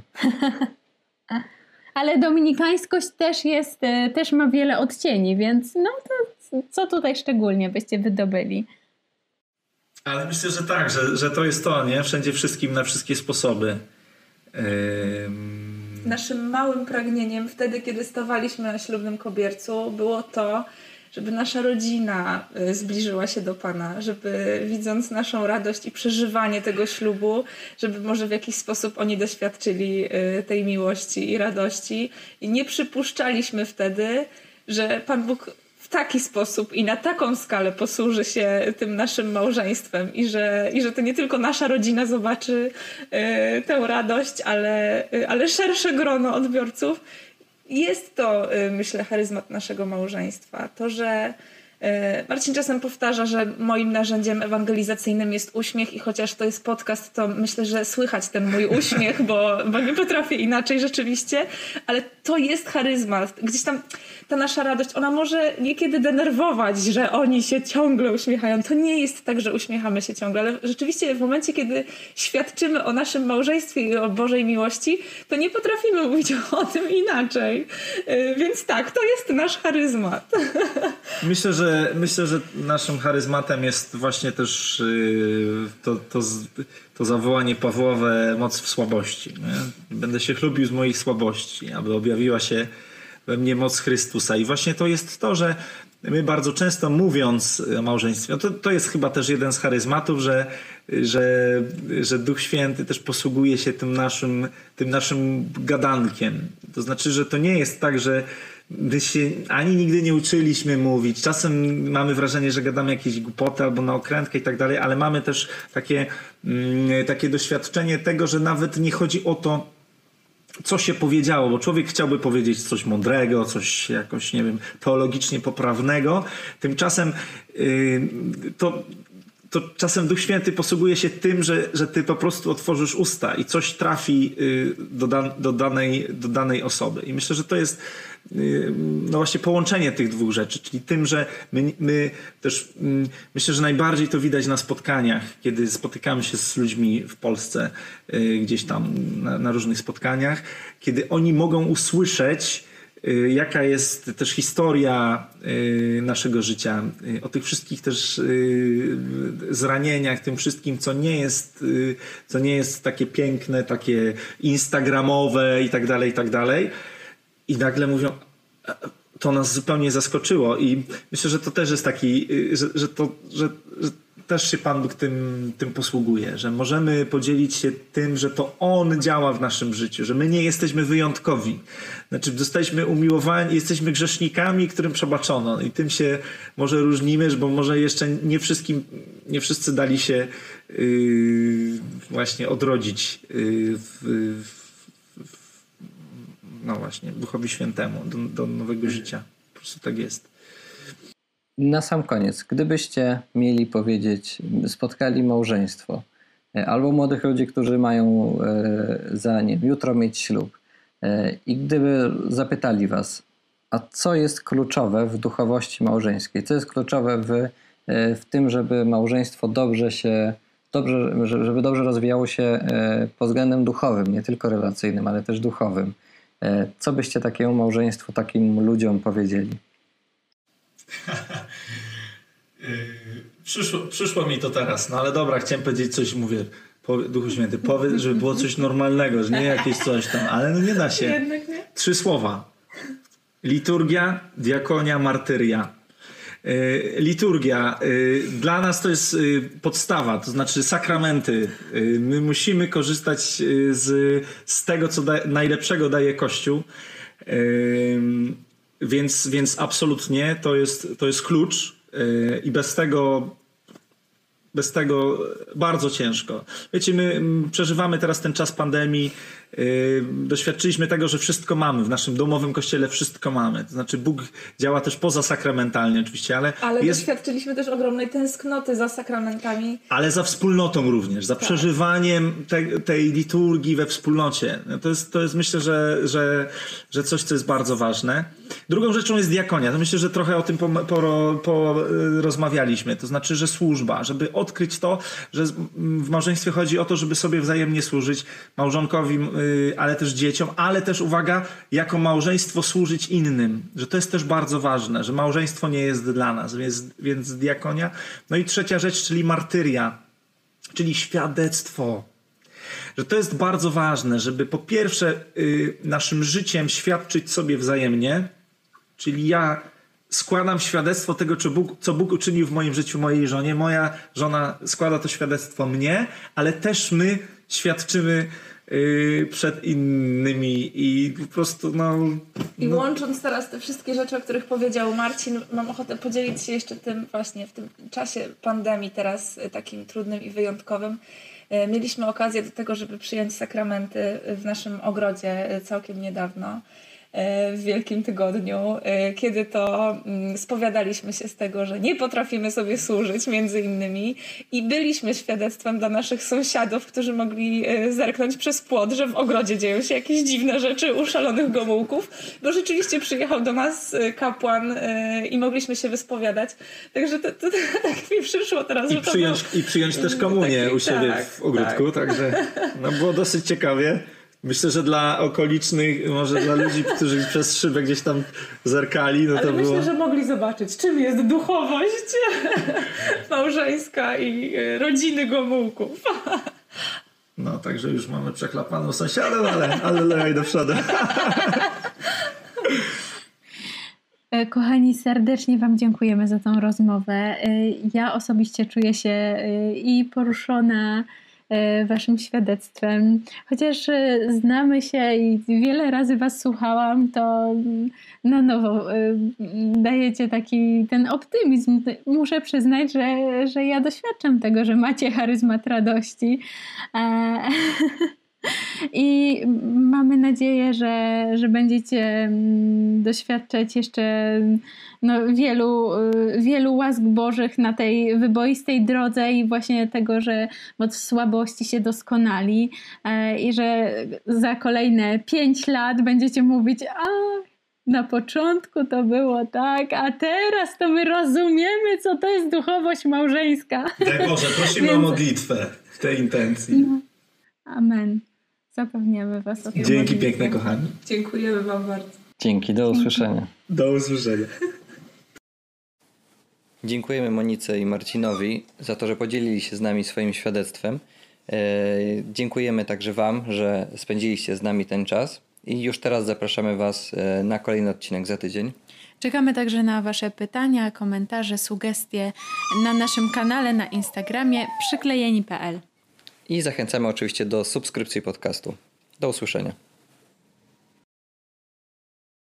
Ale dominikańskość też jest, e, też ma wiele odcieni, więc no to co tutaj szczególnie byście wydobyli? Ale myślę, że tak, że, że to jest to, nie? Wszędzie wszystkim na wszystkie sposoby. Ym, Naszym małym pragnieniem wtedy, kiedy stawaliśmy na ślubnym kobiercu, było to, żeby nasza rodzina y, zbliżyła się do Pana, żeby widząc naszą radość i przeżywanie tego ślubu, żeby może w jakiś sposób oni doświadczyli y, tej miłości i radości. I nie przypuszczaliśmy wtedy, że Pan Bóg taki sposób i na taką skalę posłuży się tym naszym małżeństwem i że, i że to nie tylko nasza rodzina zobaczy y, tę radość, ale, ale szersze grono odbiorców. Jest to, y, myślę, charyzmat naszego małżeństwa. To, że y, Marcin czasem powtarza, że moim narzędziem ewangelizacyjnym jest uśmiech i chociaż to jest podcast, to myślę, że słychać ten mój uśmiech, bo, bo nie potrafię inaczej rzeczywiście, ale to jest charyzmat. Gdzieś tam ta nasza radość, ona może niekiedy denerwować, że oni się ciągle uśmiechają. To nie jest tak, że uśmiechamy się ciągle, ale rzeczywiście w momencie, kiedy świadczymy o naszym małżeństwie i o Bożej miłości, to nie potrafimy mówić o tym inaczej. Y, Więc tak, to jest nasz charyzmat. Myślę, że myślę, że naszym charyzmatem jest właśnie też yy, to, to, to zawołanie Pawłowe moc w słabości. Nie? Będę się chlubił z moich słabości, aby objawiła się we mnie moc Chrystusa. I właśnie to jest to, że my bardzo często mówiąc o małżeństwie, no to, to jest chyba też jeden z charyzmatów, że, że, że Duch Święty też posługuje się tym naszym, tym naszym gadankiem. To znaczy, że to nie jest tak, że my się ani nigdy nie uczyliśmy mówić. Czasem mamy wrażenie, że gadamy jakieś głupoty albo na okrętkę i tak dalej, ale mamy też takie, mm, takie doświadczenie tego, że nawet nie chodzi o to, co się powiedziało, bo człowiek chciałby powiedzieć coś mądrego, coś jakoś, nie wiem, teologicznie poprawnego. Tymczasem yy, to, to czasem Duch Święty posługuje się tym, że, że ty po prostu otworzysz usta i coś trafi yy, do, dan, do, danej, do danej osoby. I myślę, że to jest no właśnie połączenie tych dwóch rzeczy, czyli tym, że my, my też mm, myślę, że najbardziej to widać na spotkaniach, kiedy spotykamy się z ludźmi w Polsce, yy, gdzieś tam na, na różnych spotkaniach, kiedy oni mogą usłyszeć, y, jaka jest też historia y, naszego życia, y, o tych wszystkich też y, zranieniach, tym wszystkim, co nie jest, y, co nie jest takie piękne, takie instagramowe i tak dalej, i tak dalej. I nagle mówią, "E, to nas zupełnie zaskoczyło i myślę, że to też jest taki, y, że, że to, że, że też się Pan Bóg tym, tym posługuje, że możemy podzielić się tym, że to On działa w naszym życiu, że my nie jesteśmy wyjątkowi. Znaczy, zostaliśmy umiłowani, jesteśmy grzesznikami, którym przebaczono i tym się może różnimy, bo może jeszcze nie wszystkim, nie wszyscy dali się yy, właśnie odrodzić yy, w, w, no właśnie, Duchowi Świętemu, do, do nowego życia. Po prostu tak jest. Na sam koniec, gdybyście mieli powiedzieć, spotkali małżeństwo e, albo młodych ludzi, którzy mają e, za nim jutro mieć ślub e, i gdyby zapytali was, a co jest kluczowe w duchowości małżeńskiej, co jest kluczowe w, w tym, żeby małżeństwo dobrze się, dobrze, że- żeby dobrze rozwijało się pod względem duchowym, nie tylko relacyjnym, ale też duchowym. E, Co byście takiemu małżeństwu, takim ludziom powiedzieli? Przyszło, przyszło mi to teraz, no ale dobra, chciałem powiedzieć coś, mówię, powie- Duchu Święty, powiedz, żeby było coś normalnego, że nie jakieś coś tam, ale no nie da się. Jednak nie. Trzy słowa. Liturgia, diakonia, martyria. Y, Liturgia. y, Dla nas to jest y, podstawa, to znaczy sakramenty. My musimy korzystać z, z tego, co da, najlepszego daje Kościół. Więc, więc absolutnie to jest, to jest klucz i bez tego bez tego bardzo ciężko. Wiecie, my przeżywamy teraz ten czas pandemii doświadczyliśmy tego, że wszystko mamy. W naszym domowym kościele wszystko mamy. To znaczy Bóg działa też poza sakramentalnie oczywiście, ale, Ale jest, doświadczyliśmy też ogromnej tęsknoty za sakramentami. ale za wspólnotą również, za przeżywaniem te, tej liturgii we wspólnocie. No To jest, to jest myślę, że, że, że coś, co jest bardzo ważne. Drugą rzeczą jest diakonia. To myślę, że trochę o tym po, po, po, y. To znaczy, że służba, żeby odkryć to, że w małżeństwie chodzi o to, żeby sobie wzajemnie służyć małżonkowi, ale też dzieciom, ale też uwaga, jako małżeństwo służyć innym. Że to jest też bardzo ważne, że małżeństwo nie jest dla nas, więc, więc diakonia. No i trzecia rzecz, czyli martyria czyli świadectwo. Że to jest bardzo ważne, żeby po pierwsze y, naszym życiem świadczyć sobie wzajemnie, czyli ja składam świadectwo tego, co Bóg, co Bóg uczynił w moim życiu mojej żonie, moja żona składa to świadectwo mnie, ale też my świadczymy y, przed innymi i po prostu no, I no łącząc teraz te wszystkie rzeczy, o których powiedział Marcin, mam ochotę podzielić się jeszcze tym właśnie w tym czasie pandemii teraz y, takim trudnym i wyjątkowym. y, Mieliśmy okazję do tego, żeby przyjąć sakramenty w naszym ogrodzie y, całkiem niedawno. Y, W Wielkim Tygodniu, y, kiedy to mm, spowiadaliśmy się z tego, że nie potrafimy sobie służyć, między innymi, i byliśmy świadectwem dla naszych sąsiadów, którzy mogli y, zerknąć przez płot, że w ogrodzie dzieją się jakieś dziwne rzeczy u szalonych gomułków, bo rzeczywiście przyjechał do nas kapłan i mogliśmy się wyspowiadać. Także to, to, to tak mi przyszło teraz, I że to przyjąć, był- I przyjąć też komunię taki- u siebie tak, w ogródku, także no było dosyć ciekawie. Myślę, że dla okolicznych, może dla ludzi, którzy przez szybę gdzieś tam zerkali, no Ale to myślę, było... że mogli zobaczyć, czym jest duchowość małżeńska i y, rodziny Gomułków. No, także już mamy przeklapaną sąsiadę, ale, ale lej do przodu. E, Kochani, serdecznie Wam dziękujemy za tą rozmowę. E, Ja osobiście czuję się e, i poruszona e, Waszym świadectwem. Chociaż e, znamy się i wiele razy Was słuchałam, to na nowo e, dajecie taki ten optymizm. Muszę przyznać, że, że ja doświadczam tego, że macie charyzmat radości. E, I mamy nadzieję, że, że będziecie mm, doświadczać jeszcze no, wielu, y, wielu łask Bożych na tej wyboistej drodze i właśnie tego, że od słabości się doskonali e, i że za kolejne pięć lat będziecie mówić, a na początku to było tak, a teraz to my rozumiemy, co to jest duchowość małżeńska. Daj Boże, prosimy Więc- o modlitwę w tej intencji. Amen. Zapewniamy Was o tym. Dzięki modlitwie. piękne, kochani. Dziękujemy Wam bardzo. Dzięki, do usłyszenia. Do usłyszenia. Dziękujemy Monice i Marcinowi za to, że podzielili się z nami swoim świadectwem. E, Dziękujemy także Wam, że spędziliście z nami ten czas i już teraz zapraszamy Was e, na kolejny odcinek za tydzień. Czekamy także na Wasze pytania, komentarze, sugestie na naszym kanale na Instagramie przyklejeni.pl. I zachęcamy oczywiście do subskrypcji podcastu. Do usłyszenia.